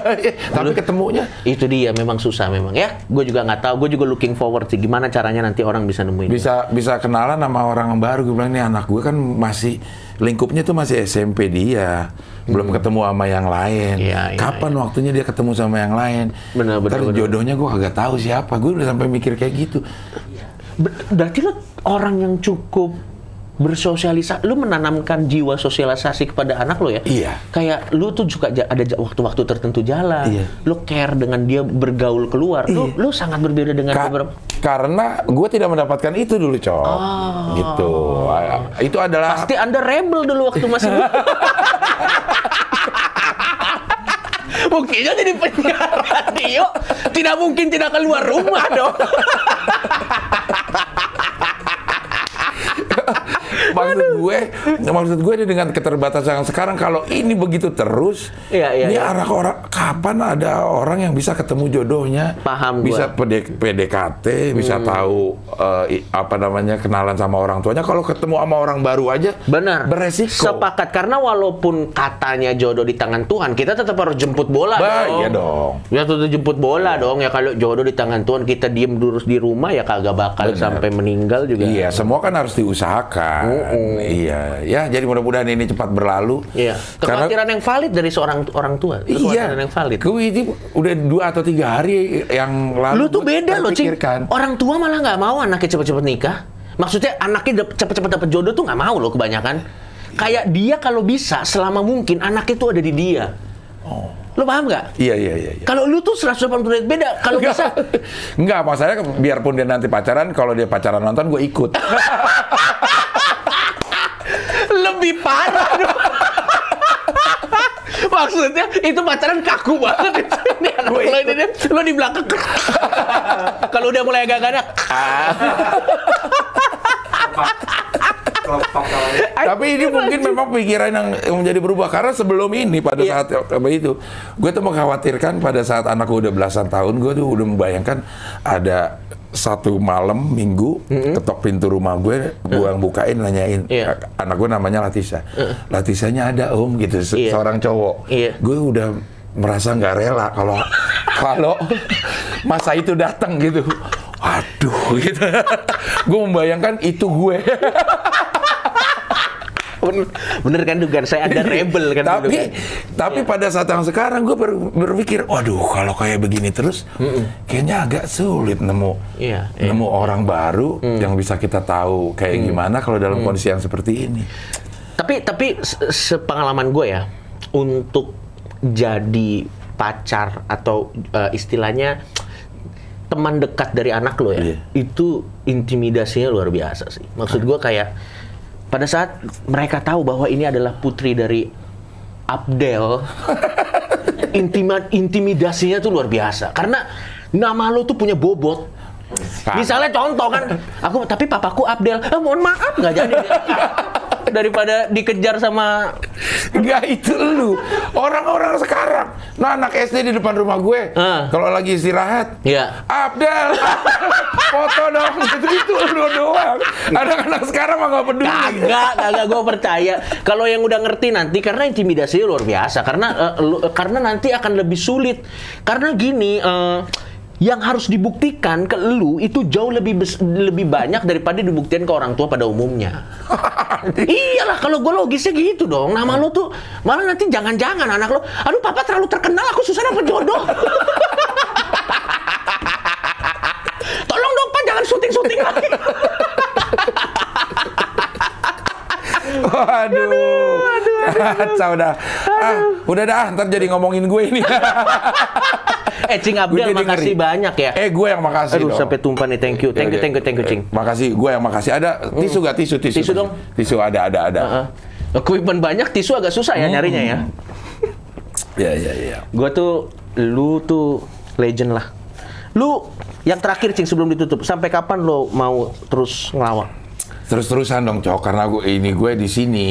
Tapi ketemunya itu dia memang susah memang ya. Gue juga nggak tahu. Gue juga looking forward sih gimana caranya nanti orang bisa nemuin. bisa bisa kenalan sama orang yang baru. Gue bilang nih anak gue kan masih lingkupnya tuh masih SMP dia. Belum ketemu sama yang lain. Hmm. Iya, Kapan waktunya dia ketemu sama yang lain? Benar, benar, Ntar benar. jodohnya gue kagak tahu siapa. Gue udah sampai mikir kayak gitu. Ber- berarti lo orang yang cukup bersosialisasi, lu menanamkan jiwa sosialisasi kepada anak lo ya. Iya. Kayak lu tuh juga ada waktu-waktu tertentu jalan. Iya. Lu care dengan dia bergaul keluar. Lu lu sangat berbeda dengan Ka- beberapa. karena gue tidak mendapatkan itu dulu, cok. Oh. Gitu. Itu adalah Pasti Anda rebel dulu waktu masih. Mungkinnya jadi penyiar radio, tidak mungkin tidak keluar rumah dong. maksud gue, maksud gue ini dengan keterbatasan sekarang kalau ini begitu terus, Iya, iya, ini iya. arah orang kapan ada orang yang bisa ketemu jodohnya, Paham bisa. Hmm. PD PDKT, bisa tahu i- apa namanya kenalan sama orang tuanya. Kalau ketemu sama orang baru aja, Benar. beresiko. Sepakat karena walaupun katanya jodoh di tangan Tuhan, kita tetap harus jemput bola Bah, dong. iya dong. Ya tetap jemput bola dong. Ya kalau jodoh di tangan Tuhan, kita diem terus di rumah ya kagak bakal Benar. sampai meninggal juga. Iya, semua kan harus diusahakan. Iya, ya. Jadi mudah-mudahan ini cepat berlalu. Iya. Karena Kekhawatiran yang valid dari seorang orang tua. Iya, yang valid. gue ini udah dua atau tiga hari yang lalu. Lu tuh beda loh, Cing. Orang tua malah nggak mau anaknya cepet-cepet nikah. Maksudnya anaknya cepet-cepet dapet jodoh tuh nggak mau loh kebanyakan. Kayak dia kalau bisa selama mungkin anaknya tuh ada di dia. Oh. Lu paham nggak? Iya, iya, iya. iya. Kalau lu tuh 180 derajat beda. Kalau bisa Enggak, masalahnya biarpun dia nanti pacaran, kalau dia pacaran nonton gue ikut. lebih parah dong. Maksudnya itu pacaran kaku banget. Ini anak lo ini dia, lo di belakang. Kalau udah mulai agak ganak. Kawannya. Tapi ini mungkin memang pikiran yang yang menjadi berubah karena sebelum ini pada Iya. saat apa itu, gue tuh mengkhawatirkan pada saat anak gue udah belasan tahun, gue tuh udah membayangkan ada satu malam minggu ketok pintu rumah gue, gue yang bukain nanyain Iya. anak gue namanya Latisa, Latisanya ada om gitu, se- Iya. seorang cowok, Iya. gue udah merasa nggak rela kalau kalau masa itu datang gitu, aduh gitu, gue membayangkan itu gue. Bener, bener kan dugaan saya ada rebel kan tapi kan. tapi pada saat yang sekarang gue ber- berpikir waduh kalau kayak begini terus kayaknya agak sulit nemu Iya, iya. nemu orang baru yang bisa kita tahu kayak gimana kalau dalam kondisi yang seperti ini Tapi tapi se- sepengalaman gue ya untuk jadi pacar atau eh, istilahnya teman dekat dari anak lo ya Iya. itu intimidasinya luar biasa sih. Maksud gue kayak pada saat mereka tahu bahwa ini adalah putri dari Abdel, intima, intimidasinya tuh luar biasa. Karena nama lo tuh punya bobot. Misalnya contoh kan, aku tapi papaku Abdel, eh, mohon maaf nggak jadi daripada dikejar sama Enggak itu lu. Orang-orang sekarang. Nah anak SD di depan rumah gue Ah. kalau lagi istirahat ya Abdel. Foto dong itu itu lu doang. Anak-anak sekarang mah nggak peduli. Kagak, kagak gue percaya. Kalau yang udah ngerti nanti karena intimidasi luar biasa. Karena eh, lu- karena nanti akan lebih sulit. Karena gini eh, yang harus dibuktikan ke lu itu jauh lebih bes- lebih banyak daripada dibuktikan ke orang tua pada umumnya. Iyalah kalau gue logisnya gitu dong. Nama lo tuh malah nanti jangan-jangan anak lo, aduh papa terlalu terkenal aku susah dapet jodoh. Tolong dong pak jangan syuting-syuting lagi. Waduh, kacau dah. Ah, udah dah, ntar jadi ngomongin gue ini. Eh Cing jadi makasih ngeri. banyak ya. Eh, gue yang makasih Aduh dong. sampai tumpah nih thank you. Thank you, thank you, thank you, Cing. Eh, Makasih, gue yang makasih. Ada tisu gak tisu tisu? Tisu dong. Tisu ada ada ada. Equipment banyak, tisu agak susah ya nyarinya ya. Ya ya ya. Gue tuh, lu tuh legend lah. Lu yang terakhir Cing sebelum ditutup, sampai kapan lo mau terus ngelawak? Terus-terusan dong, cowok. Karena gue ini gue di sini.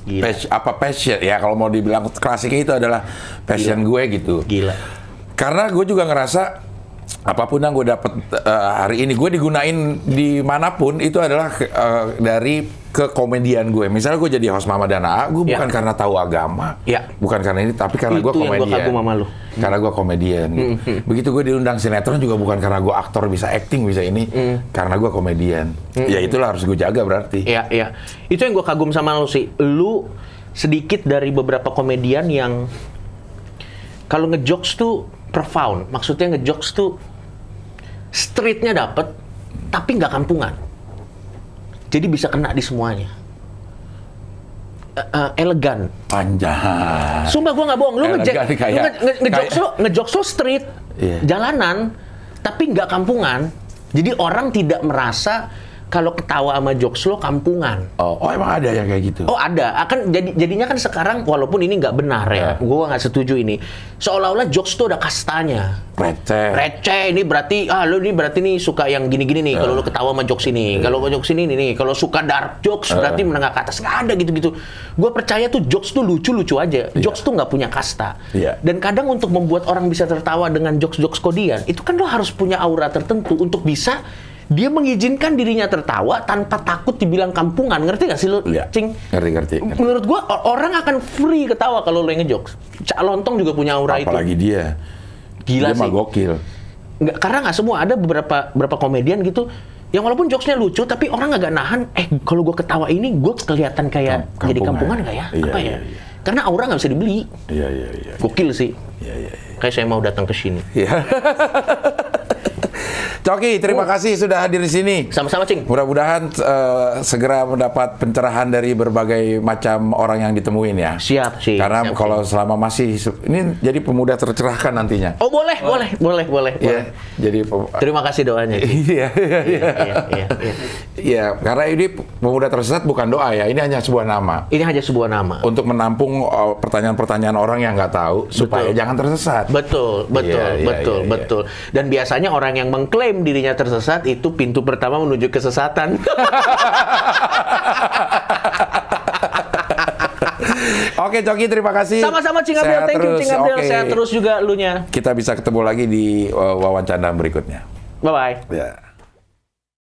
Gila. Pas- apa passion ya kalau mau dibilang klasiknya itu adalah passion gue gitu. Gila. Karena gue juga ngerasa apa pun yang gue dapet eh, hari ini gue digunain di mana pun itu adalah eh, dari kekomedian gue. Misalnya gue jadi host Mama dan AA, gue Ya. bukan karena tahu agama, Ya. bukan karena ini, tapi karena gue yang gua komedian. kagum sama lu. Karena gue komedian. gitu. Begitu gue diundang sinetron juga bukan karena gue aktor bisa acting bisa ini, karena gue komedian. Ya itulah harus gue jaga berarti. Iya, iya. Itu yang gue kagum sama lu sih. Lu sedikit dari beberapa komedian yang kalau ngejokes tuh profound. Maksudnya ngejokes tuh streetnya dapet, tapi nggak kampungan. Jadi bisa kena di semuanya. Eh, eh, elegan. Panjang. Sumpah gua nggak bohong. Lu Elegan nge kayak- nge nge ngejokes kayak- lu ngejokes lu street, Iya. jalanan, tapi nggak kampungan. Jadi orang tidak merasa kalau ketawa sama jokes lo kampungan. Oh, oh, emang ada yang kayak gitu? Oh ada, akan jadi jadinya kan sekarang walaupun ini nggak benar ya, Ya. gua nggak setuju ini. Seolah-olah jokes tuh ada kastanya. Receh. Receh ini berarti ah lu ini berarti nih suka yang gini-gini nih. Kalau lu ketawa sama jokes ini, kalau jokes ini nih, kalau suka dark jokes berarti menengah ke atas nggak ada gitu-gitu. Gua percaya tuh jokes tuh lucu-lucu aja. Jokes tuh nggak punya kasta. Iya. Dan kadang untuk membuat orang bisa tertawa dengan jokes-jokes kodian, itu kan lo harus punya aura tertentu untuk bisa dia mengizinkan dirinya tertawa tanpa takut dibilang kampungan. Ngerti gak sih lo, Iya. Cing? Ngerti, ngerti, ngerti. Menurut gua orang akan free ketawa kalau lo ngejokes. Cak Lontong juga punya aura itu. Apalagi dia. Gila dia mah sih. gokil. Nggak, karena nggak semua ada beberapa beberapa komedian gitu yang walaupun jokesnya lucu tapi orang agak nahan eh kalau gue ketawa ini gue kelihatan kayak Kam- jadi kampungan. kampungan nggak ya Iya, apa iya, ya iya. karena aura nggak bisa dibeli Iya, iya, iya. gokil sih Iya, iya, iya. kayak saya mau datang ke sini Iya. Coki, terima kasih sudah hadir di sini. sama-sama cing Mudah-mudahan eh, segera mendapat pencerahan dari berbagai macam orang yang ditemuin ya. siap cing Karena siap, kalau selama masih ini jadi pemuda tercerahkan nantinya. Oh boleh boleh boleh boleh boleh Iya, jadi terima kasih doanya. Iya, iya, iya. iya, iya, iya. Iya, karena ini pemuda tersesat bukan doa ya, ini hanya sebuah nama ini hanya sebuah nama untuk menampung uh, pertanyaan-pertanyaan orang yang nggak tahu supaya jangan tersesat. Betul, betul, iya, betul, iya, iya. betul. Dan biasanya orang yang mengklaim dirinya tersesat itu pintu pertama menuju kesesatan. Oke, Coki, terima kasih. Sama-sama Cing Abdel, thank you terus. Cing Abdel, Oke. sehat terus juga lu nya. Kita bisa ketemu lagi di uh, wawancara berikutnya. Bye bye. Ya.